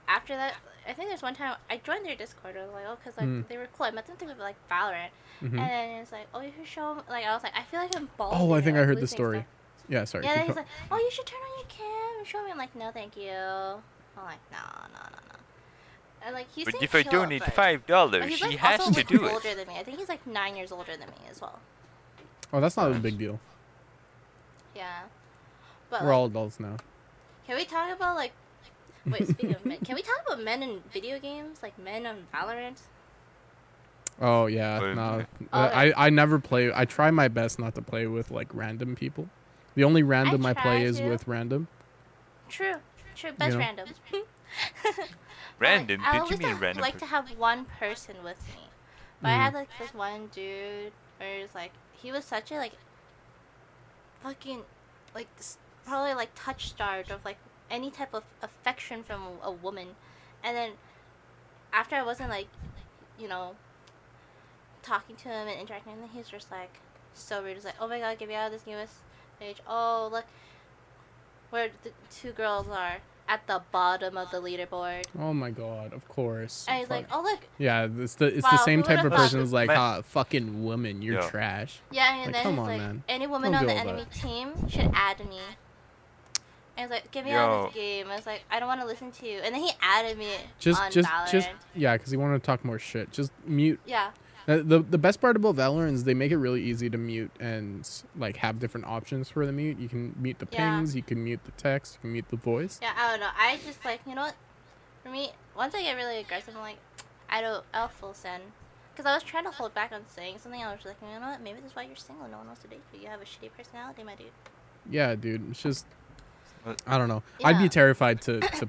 after that, I think there's one time I joined their Discord. I was like, oh, because like Mm. they were cool. I met them through like Valorant, Mhm. and then it's like, oh, you should show 'em- Like I was like, I feel like I'm bald. Oh, I think I heard the story. stuff. yeah, sorry. Yeah, then he's like, oh, you should turn on your cam and show me. I'm like, no, thank you. I'm like, no, no, no, no. And like he But if I chill at donate five dollars, he's she like has also to like, do it. older than me. I think he's like nine years older than me as well. oh, that's not a big deal. Yeah. But We're like, all adults now. can we talk about like? Wait, speaking of men, can we talk about men in video games, like men on Valorant? Oh yeah, no. okay. Uh, Okay. I I never play. I try my best not to play with like random people. The only random I, play try is with random. True, true. Best know? random. Random? I Did you mean random? like to have one person with me, but I Mhm. had like this one dude where it's like he was such a like fucking like probably like touch starved of like any type of affection from a, a woman, and then after I wasn't like you know talking to him and interacting with him, he's just like so rude. He's like, oh my god, get me out of this game stage. Oh look, where the two girls are at the bottom of the leaderboard. Oh my god, of course. And he's like, oh look, yeah, it's the it's Wow, the same type of person who's like, ah, fucking woman, you're Yeah. trash. yeah, and Like, then come he's on, like, man. any woman Don't on the all enemy team should add me. And he's like, get me out of this game. I was like, I don't want to listen to you. And then he added me Just on just Valorant. just yeah, because he wanted to talk more shit. Just mute. yeah, Uh, the the best part about Valorant is they make it really easy to mute and like have different options for the mute. You can mute the Yeah. pings, you can mute the text, you can mute the voice. yeah. I don't know. I just like, you know what? For me, once I get really aggressive, I'm like, I don't. I'll full send. because I was trying to hold back on saying something. I was like, you know what? Maybe that's why you're single. No one wants to date you. You have a shitty personality, my dude. Yeah, dude. It's just I don't know. I'd be terrified to to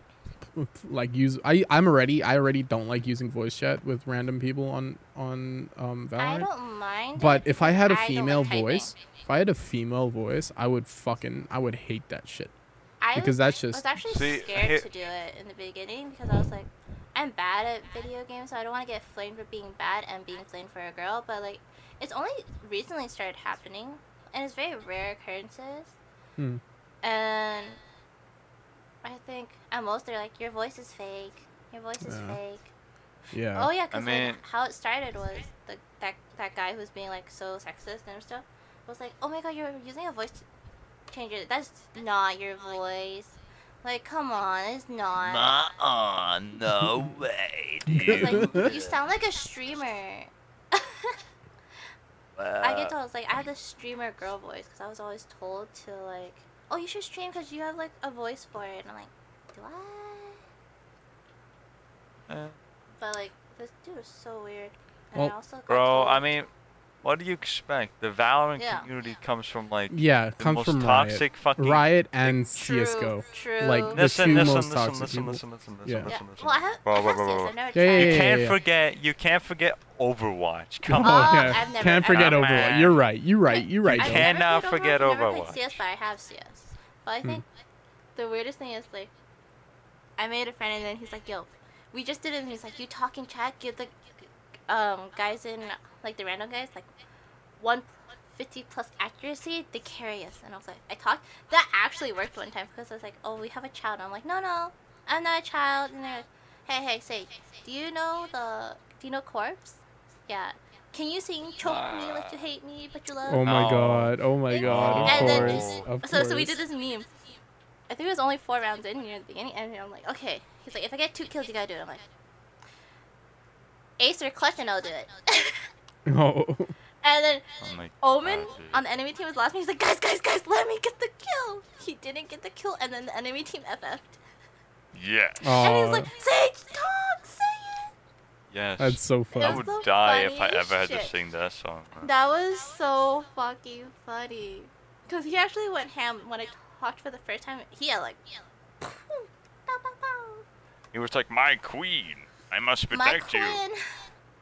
like use. I I'm already I already don't like using voice chat with random people on on um Valorant. I don't mind. But if I had a I don't female like typing. voice, if I had a female voice, I would fucking I would hate that shit I because was, that's I just was actually See, scared here- to do it in the beginning because I was like, I'm bad at video games, so I don't want to get flamed for being bad and being flamed for a girl. But like, it's only recently started happening, and it's very rare occurrences. Hmm. And I think at most they're like, your voice is fake. Your voice is Yeah. fake. yeah. Oh yeah, because mean- like, how it started was the that that guy who's being like so sexist and stuff was like, oh my god, you're using a voice changer. That's not your voice. Like, come on, it's not. Nuh-uh, no way, dude. like you sound like a streamer. I get Well, told like I have this streamer girl voice because I was always told to like, oh, you should stream because you have like a voice for it. And I'm like, do I? Eh. But like this dude is so weird. And Well- I also got Bro, told- I mean, what do you expect? The Valorant Yeah. community comes from like yeah, the comes most from Riot. toxic fucking. Riot and True, CS:GO. True. Like, the Listen, two listen, most listen, toxic listen, people. listen, listen, listen, Yeah. listen, yeah. listen. Well, I have, Bro, I bro, have bro, CS. bro. I've never Yeah, yeah, You yeah, can't forget. You can't forget Overwatch. Come Oh, on. yeah. I've never- Can't I've forget Overwatch. man. You're right. You're right. You're right. You I've never cannot played forget Overwatch. I've never played CS, but I have CS. But I Hmm. think the weirdest thing is like, I made a friend and then he's like, "Yo, we just did it." And he's like, "You talk in chat, give the um guys in like the random guys like one fifty plus accuracy, they carry us." And I was like, I talked. That actually worked one time because I was like, "Oh, we have a child." And I'm like, "No, no, I'm not a child." And they're like, "Hey, hey, say, do you know the do you know Corpse? Yeah." Can you sing "Choke Me Like You Hate Me But You Love"? Oh my No. god. Oh my god. Of And then- course. Of So, so we did this meme. I think it was only four rounds in near the beginning, and I'm like, okay. He's like, if I get two kills, you gotta do it. I'm like, ace or clutch, and I'll do it. Oh. and then Oh Omen God, dude. on the enemy team was last one. He's like, guys, guys, guys, let me get the kill. He didn't get the kill, and then the enemy team FF'd. Yes. and he's Aw, like, Sage, talk, say it. Yes. that's so It I would the die if I funniest ever had shit. to sing that song. man. That was so fucking funny. Cause he actually went ham when I talked for the first time. He had like. He was like, my queen. I must my protect you.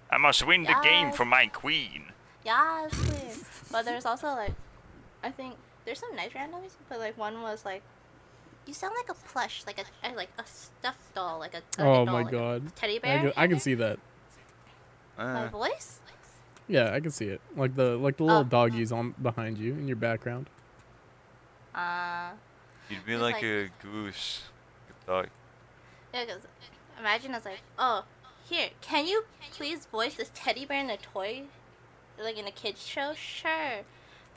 Queen. I must win the game for my queen. Yes, queen. but there's also like, I think there's some nice randoms, but like one was like, you sound like a plush, like a, a like a stuffed doll, like a target Oh doll, my like a god. teddy I bear. can, I can see that. my Eh. voice. Yeah, I can see it. Like the like the little Oh. doggies on behind you in your background. Uh, You'd be like, like- a goose. Good dog. yeah, 'cause imagine it's like, oh, here, can you please voice this teddy bear in a toy, like in a kids show? Sure.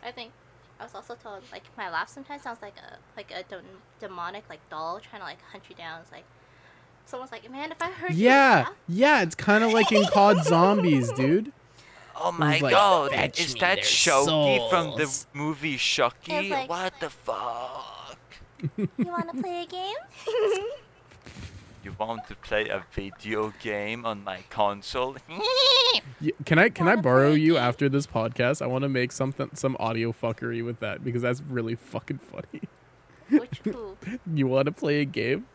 I think I was also told like my laugh sometimes sounds like a like a dem- demonic like doll trying to like hunt you down. It's like someone's like, man, if I heard you Yeah, yeah, it's kind of like in COD Zombies, dude. Oh my like, god, is that their Chucky from the movie Chucky? like- what the fuck? you want to play a game? You want to play a video game on my console? Y- Can I can I borrow you after this podcast? I want to make something some audio fuckery with that because that's really fucking funny. Which who? You want to play a game?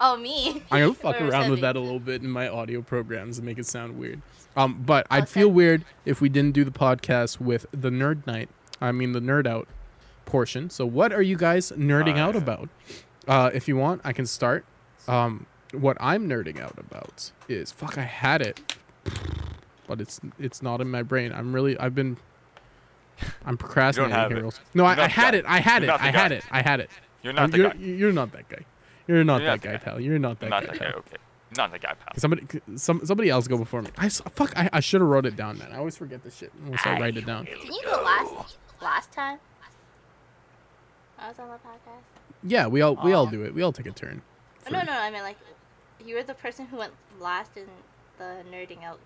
Oh, me. I'm gonna fuck around with that a little bit in my audio programs and make it sound weird. Um, but I'd Oh, feel weird if we didn't do the podcast with the nerd night. I mean the nerd out portion. So what are you guys nerding Oh, out about? Uh, if you want, I can start. Um, what I'm nerding out about is fuck. I had it, but it's it's not in my brain. I'm really I've been. I'm procrastinating here. No, You're I, I not the had it. I had it. I had it. I had it. You're not Uh, the you're, guy. you're not that guy. You're not You're that not the guy, guy. pal. You're not that Not guy. the guy, pal. okay. Not the guy, pal. Somebody, some somebody else go before me. I s- fuck. I, I should have wrote it down, man. I always forget this shit unless I write it down. Didn't you go last last time? I was on the podcast. Yeah, we all we all do it. We all take a turn. Oh, no, no, I mean like, you were the person who went last in the nerding out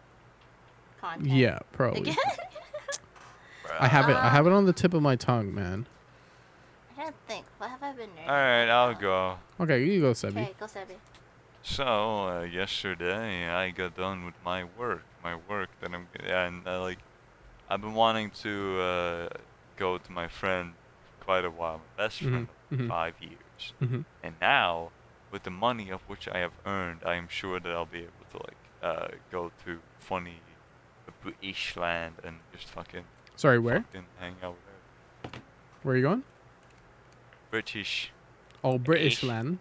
content. Yeah, probably. Again? I have it. I have it on the tip of my tongue, man. I don't think. What have I been nerding? Alright, I'll go. Okay, you go, Sebby. Okay, go Sebby. So, uh, yesterday I got done with my work, my work that I'm yeah, and uh, like I've been wanting to uh, go to my friend for quite a while, my best friend Mhm, of mhm. five years, Mhm. and now with the money of which I have earned, I am sure that I'll be able to like uh, go to funny British land and just fucking Sorry, where? fucking hang out her. Where are you going? British. Oh, British Ish. land.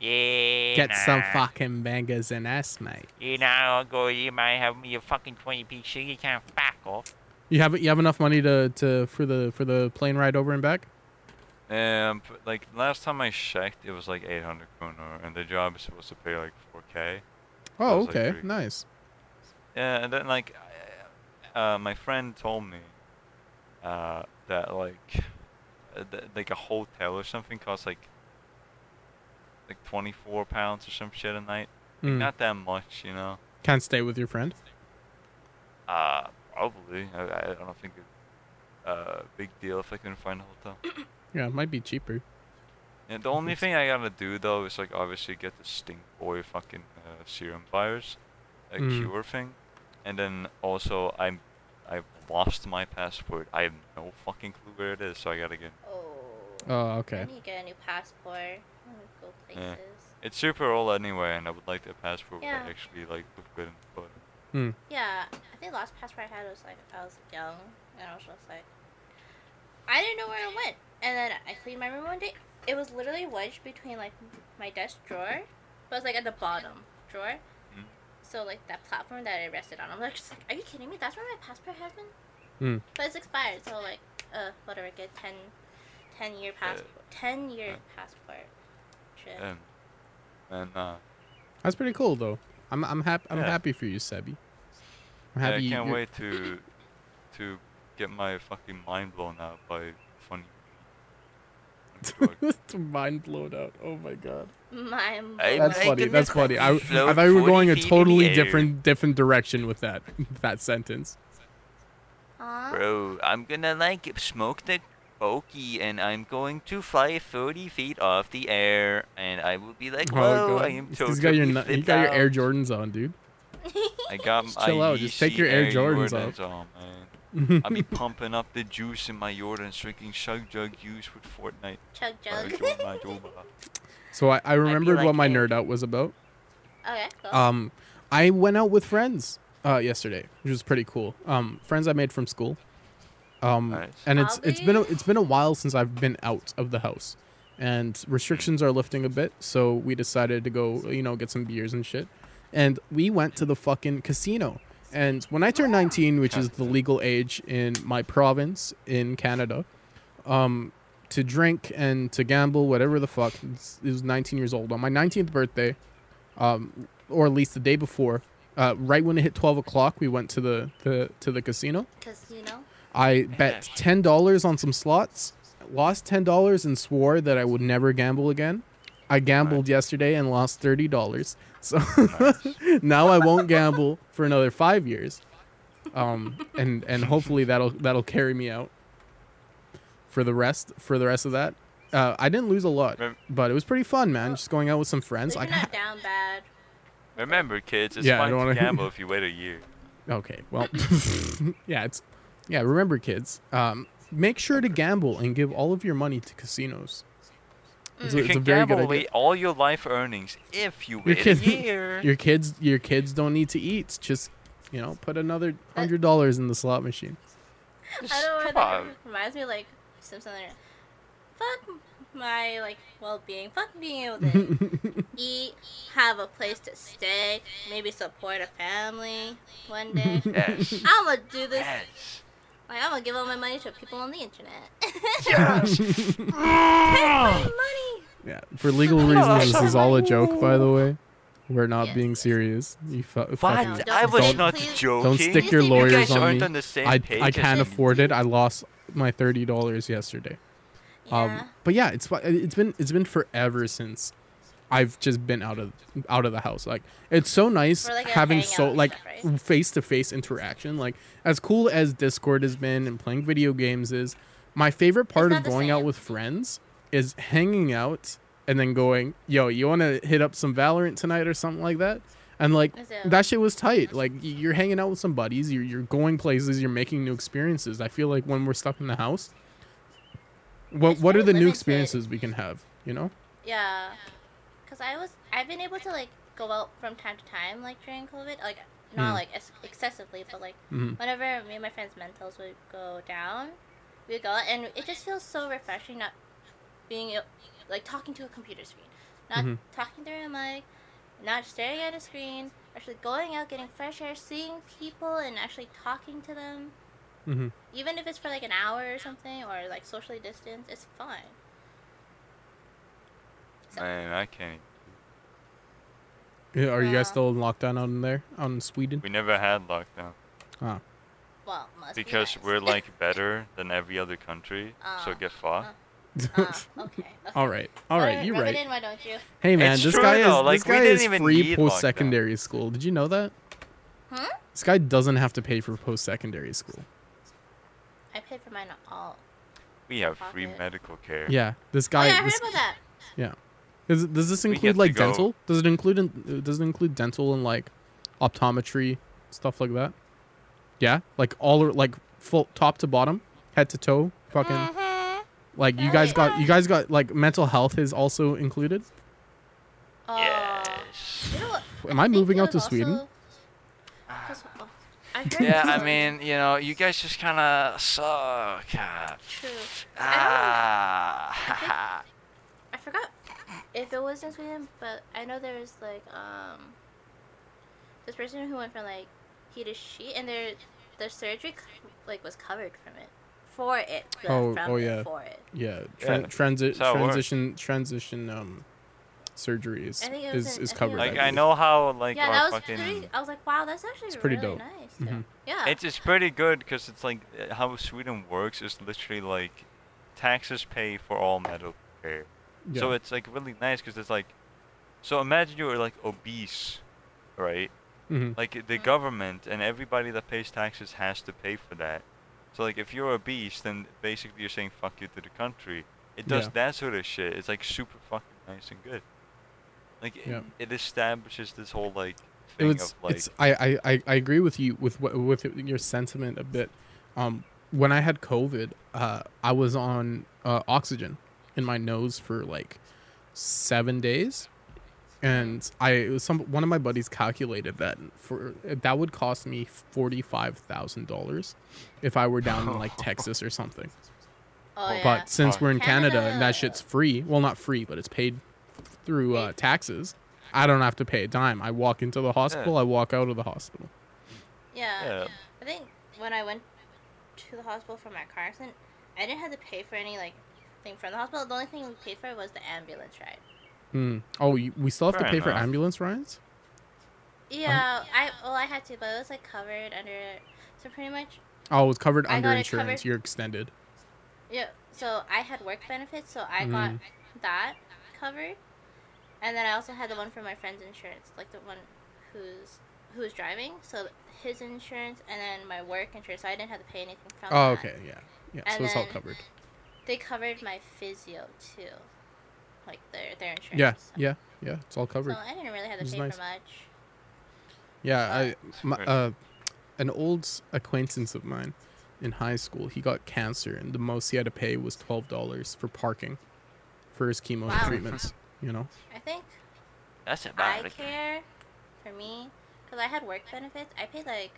Yeah. Get some fucking bangers and ass, mate. You know, I'll go. You might have me a fucking twenty sugar. You can't fuck off. You have you have enough money to, to for the for the plane ride over and back? Um, like last time I checked, it was like 800 kroner, and the job is supposed to pay like 4k. Oh, was, like, okay, pretty- nice. Yeah, and then like, uh, my friend told me, uh, that like, uh, th- like a hotel or something costs like, like 24 pounds or some shit a night. Like, Mm. Not that much, you know. Can't stay with your friend. Uh, probably. I, I don't think it's a big deal if I couldn't find a hotel. Yeah, it might be cheaper. Yeah, the only thing I gotta do though is like obviously get the stink boy fucking uh, serum virus, a Mm. cure thing, and then also I'm I've lost my passport. I have no fucking clue where it is, so I gotta get. Oh. Oh, okay. I okay. need to get a new passport. I want to go Yeah. places. It's super old anyway, and I would like that passport Yeah. that actually like look good in the photo. Hmm. Yeah, I think the last passport I had was like I was young, and I was just like, I didn't know where it went. And then I cleaned my room one day. It was literally wedged between like my desk drawer, but it was like at the bottom drawer. Mm. So like that platform that it rested on. I'm like, just like, are you kidding me? That's where my passport has been. Hmm. But it's expired, so like, uh, whatever, get 10, 10 year passport, ten year uh, passport. Shit. And and uh, That's pretty cool though. I'm I'm happy I'm Yeah. happy for you, Sebby. I'm yeah, I can't you're- wait to to get my fucking mind blown out by funny. funny drug. Mind blown out. Oh my god. My I That's funny. That's funny. I, I float thought we were going a feet in the totally different different direction with that that sentence. Aw. Bro, I'm gonna like smoke the pokey and I'm going to fly 30 feet off the air and I will be like, Oh whoa, god. I am He's totally got your nu- you flipped got your Air. Jordans on, dude. I got Just my chill out, just take your Air Jordans off. on, man. I be pumping up the juice in my yard and drinking Chug Jug juice with Fortnite. Chug jug. Joe- my Joe- So I, I remembered like what my him. nerd out was about. okay, cool. Um, I went out with friends uh, yesterday, which was pretty cool. Um, friends I made from school. Um, Nice. and it's it's been a, it's been a while since I've been out of the house, and restrictions are lifting a bit. So we decided to go, you know, get some beers and shit, and we went to the fucking casino. And when I turned 19, which is the legal age in my province in Canada, um, to drink and to gamble, whatever the fuck, it's- it was 19 years old on my 19th birthday, um, or at least the day before. Uh, right when it hit 12 o'clock, we went to the, the to the casino. Because, you know, I bet ten dollars on some slots, lost ten dollars, and swore that I would never gamble again. I gambled yesterday and lost thirty dollars, so now I won't gamble for another five years. Um, and and hopefully that'll that'll carry me out for the rest for the rest of that. Uh, I didn't lose a lot, but it was pretty fun, man. Just going out with some friends. you're Like, not down bad. Remember, kids, it's Yeah, fine don't to wanna- gamble if you wait a year. Okay, well, yeah, it's yeah. Remember, kids, um, make sure to gamble and give all of your money to casinos. It's, mm. a, You it's a can very gamble away all your life earnings if you Your wait a year. Your kids, your kids don't need to eat. Just you know, put another hundred dollars in the slot machine. Just- I don't know why come that on. reminds me of, like Simpson. Fuck my like well-being. Fuck being able to eat, have a place to stay, maybe support a family one day. Yes. I'm gonna do this. yes. Like I'm gonna give all my money to people on the internet. Yes. Money, money. Yeah, for legal reasons, this is all a joke, by the way. We're not Yes. being serious. You fu- What? fucking don't I was say- not please- joking. don't stick your lawyers you guys on aren't me. on the same I page I can't afford it. I lost my thirty dollars yesterday. Yeah. Um, but yeah, it's fu- it's been it's been forever since I've just been out of out of the house. Like it's so nice like, having so like face to face interaction. Like as cool as Discord has been and playing video games is, my favorite part of going out with friends is hanging out and then going, "Yo, you want to hit up some Valorant tonight or something like that?" And like that shit was tight. Like you're hanging out with some buddies, you're you're going places, you're making new experiences. I feel like when we're stuck in the house, what what are the new experiences we can have? You know? Yeah, cause I was I've been able to like go out from time to time like during COVID, like not Mm. like ex- excessively, but like Mhm. whenever me and my friends' mentals would go down, we would go out, and it just feels so refreshing not being like talking to a computer screen, not Mhm. talking through a mic, not staring at a screen, actually going out, getting fresh air, seeing people, and actually talking to them. Mhm. Even if it's for like an hour or something, or like socially distanced, it's fine. So- Man, I can't. Yeah, are you guys still in lockdown out in there, out in Sweden? We never had lockdown Ah, Well, must be because nice. we're like better than every other country. so Ah, get fucked. Ah, okay. okay. all right, all right, you're right. It in, why don't you? Hey man, It's this true, guy is though, like, this we guy didn't is free post secondary school. Did you know that? Hmm? This guy doesn't have to pay for post secondary school. I paid for mine all. We have free medical care. Yeah, this Oh guy. yeah, I heard this, about that. Does, does this include like dental? Does it include in, does it include dental and like optometry stuff like that? Yeah, like all or like full top to bottom, head to toe, fucking Mhm. like you guys got you guys got like mental health is also included. Uh, Yes. You know? Am I think moving out to was Sweden? uh, I Yeah, I mean, you know, you guys just kind of suck. Ah. True. Ah. I forgot if it was in Sweden, but I know there was like um this person who went from like he to she, and their their surgery like was covered from it for it. Oh, from oh, it, yeah. For it. Yeah, Yeah, tran- transi- that's how works. transition transition um surgery is I think it was is, in- is I think it covered. Like in- I know how like yeah, that was fucking. pretty. I was like, wow, that's actually It's pretty really dope. nice. Mhm. Yeah. It's it's pretty good because it's like how Sweden works is literally like taxes pay for all medical care. So it's like really nice because it's like, so imagine you were like obese, right? Mhm. Like the Mhm. government and everybody that pays taxes has to pay for that. So like if you're obese, then basically you're saying fuck you to the country. It does Yeah. that sort of shit. It's like super fucking nice and good. Like it, Yeah. it establishes this whole like it thing was of like it's I, I I I agree with you with what with your sentiment a bit. Um, when I had COVID, uh, I was on uh, oxygen in my nose for like seven days, and I was some one of my buddies calculated that for that would cost me forty five thousand dollars if I were down in like Texas or something. oh yeah. But since Fuck. we're in Canada, and Canada. that shit's free, well, not free, but it's paid through uh, taxes. I don't have to pay a dime. I walk into the hospital. I walk out of the hospital. yeah. Yeah. I think when I went to the hospital for my car accident, I didn't have to pay for any like thing from the hospital. The only thing we paid for was the ambulance ride. Hmm. Oh, you, we still have to Fair pay for ambulance rides. Yeah, I well I had to, but it was like covered under. So pretty much, Oh, it was covered I under insurance. covered. You're extended. yeah. So I had work benefits, so I got Mm. that covered, and then I also had the one for my friend's insurance, like the one who's who was driving. So his insurance, and then my work insurance. So I didn't have to pay anything from. Oh, that. okay, yeah, yeah. And so it's all then- covered. They covered my physio too, like their their insurance. Yeah, so. yeah, yeah. It's all covered. So covered. I didn't really have to Which pay nice. for much. Yeah, I, my, uh, an old acquaintance of mine in high school, he got cancer, and the most he had to pay was twelve dollars for parking for his chemo Wow. treatments. You know. I think That's eye about it. care for me because I had work benefits. I paid like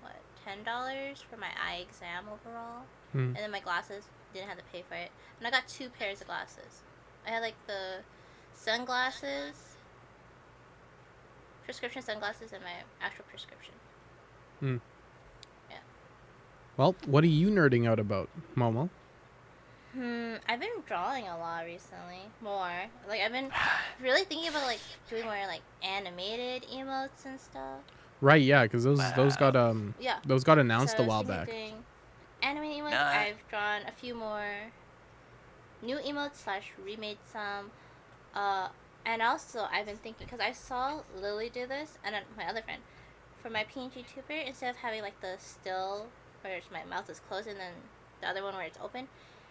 what ten dollars for my eye exam overall, Hmm. and then my glasses didn't have to pay for it. And I got two pairs of glasses. I had like the sunglasses, prescription sunglasses, and my actual prescription. Hmm. Yeah. Well, what are you nerding out about, Momo? Hmm, I've been drawing a lot recently. More like I've been really thinking about like doing more like animated emotes and stuff. Right, yeah, because those those got um Yeah. those got announced So a while back. doing Anime emotes. Nah. I've drawn a few more new emotes slash remade some. Uh, and also I've been thinking because I saw Lily do this and then my other friend for my PNG tuber instead of having like the still where my mouth is closed and then the other one where it's open,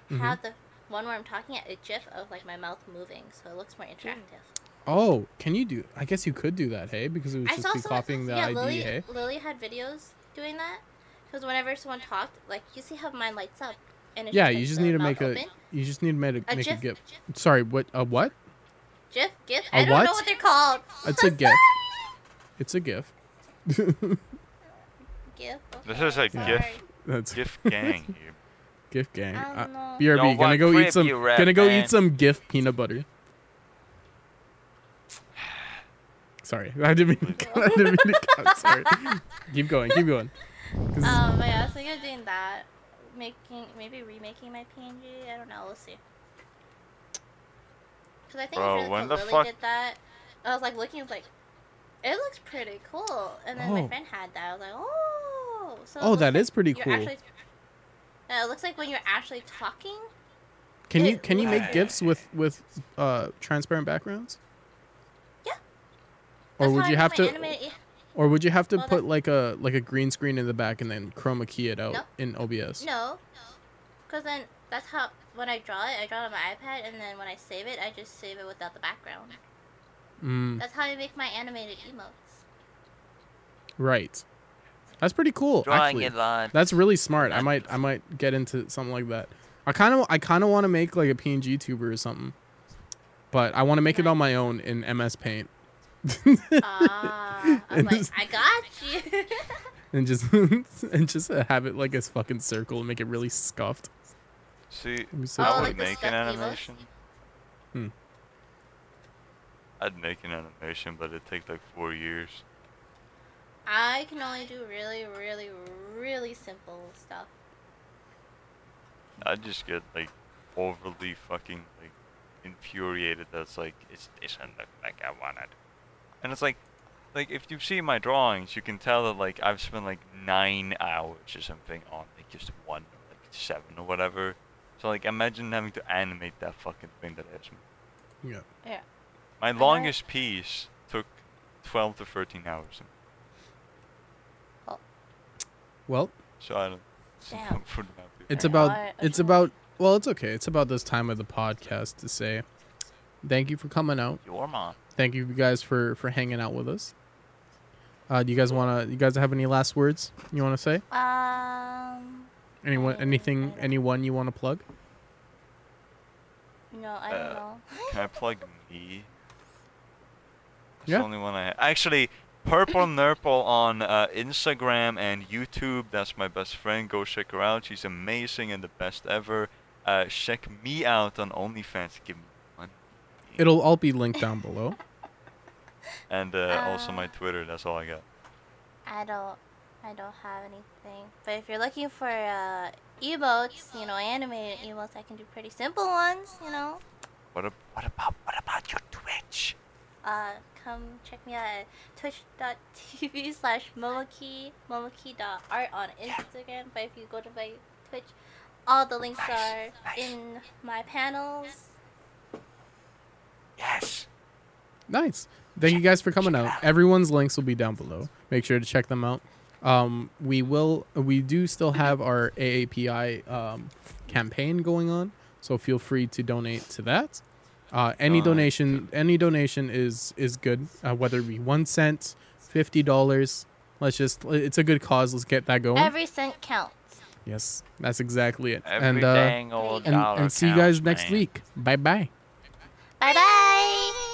Mhm. have the one where I'm talking at a GIF of like my mouth moving so it looks more interactive. Oh, can you do? I guess you could do that, hey, because it would I just be copying the yeah, ID, Lily, hey. Lily had videos doing that. Because whenever someone talked, like you see how mine lights up, and it's Yeah, like, you just the need to mouth make a. open? You just need to make a, a make a GIF, gif. GIF, Sorry, what? A what? GIF, GIF. A I don't what? know what they're called. It's a gif. It's a gif. GIF. This okay, is a sorry. GIF. That's Gif gang here. gif gang. I Uh, don't know. BRB, Yo, gonna go eat some. you Gonna go man? eat some gif peanut butter. Sorry, I didn't mean. To, I didn't mean to cut. Sorry. keep going. Keep going. 'Cause- Um, but yeah, I was thinking of doing that, making maybe remaking my PNG. I don't know. We'll see. Cause I think Bro, if when Lily fuck- did that, I was like looking, I was like, it looks pretty cool. And then Oh. my friend had that. I was like, oh. So oh, looks that like is pretty cool. Actually, yeah, it looks like when you're actually talking. Can you can you make looks- gifs with with uh transparent backgrounds? Yeah. Or That's would how I you have my to? animated- Or would you have to Well, put like a like a green screen in the back and then chroma key it out No. in OBS? No, because then that's how when I draw it, I draw it on my iPad, and then when I save it, I just save it without the background. Mm, That's how I make my animated emotes. right. That's pretty cool. Drawing actually. it live. That's really smart. I might I might get into something like that. I kind of I kind of want to make like a PNG tuber or something. But I want to make it on my own in MS Paint. Ah, I'm like, just- I got you. and just and just have it like a fucking circle and make it really scuffed. See, so I Oh, cool. would like make an animation. Hmm. I'd make an animation, but it'd take like four years. I can only do really, really, really simple stuff. I'd just get like overly fucking like infuriated. That's like it's doesn't look like I wanted. And it's like, like if you've seen my drawings, you can tell that like I've spent like nine hours or something on like just one, or like seven or whatever. So like imagine having to animate that fucking thing that I just made. Yeah. Yeah. My know. longest piece took twelve to thirteen hours. Well, So I don't. Damn. for the map, it's about I- I it's about well, it's okay. It's about this time of the podcast to say thank you for coming out. Your mom. Thank you guys for for hanging out with us. Uh, do you guys want to? You guys have any last words you want to say? Um, Anyone? Anything? Anyone you want to plug? no, I don't Uh, know. Can I plug me? That's Yeah. the only one I ha- Actually, Purple Nurple on uh, Instagram and YouTube. That's my best friend. Go check her out. She's amazing and the best ever. Uh, check me out on OnlyFans. Give me money. It'll all be linked down below. And uh, also Uh, my Twitter. That's all I got. I don't, I don't have anything. But if you're looking for uh, emotes, you know, animated emotes, I can do pretty simple ones. You know, What, ab- what about what about your Twitch? uh, come check me out at twitch.tv slash momoki, momoki.art on Instagram. But if you go to my Twitch, all the links Nice, are nice. in my panels. Yes. Nice. Thank you guys for coming out. Everyone's links will be down below. Make sure to check them out. Um, we will. We do still have our AAPI um, campaign going on, so feel free to donate to that. Uh, any Uh, donation, any donation is is good. Uh, whether it be one cent, fifty dollars. Let's just. It's a good cause. Let's get that going. Every cent counts. yes, that's exactly it. Every and uh, dang old and dollar and see you guys next man. week. Bye bye. Bye bye.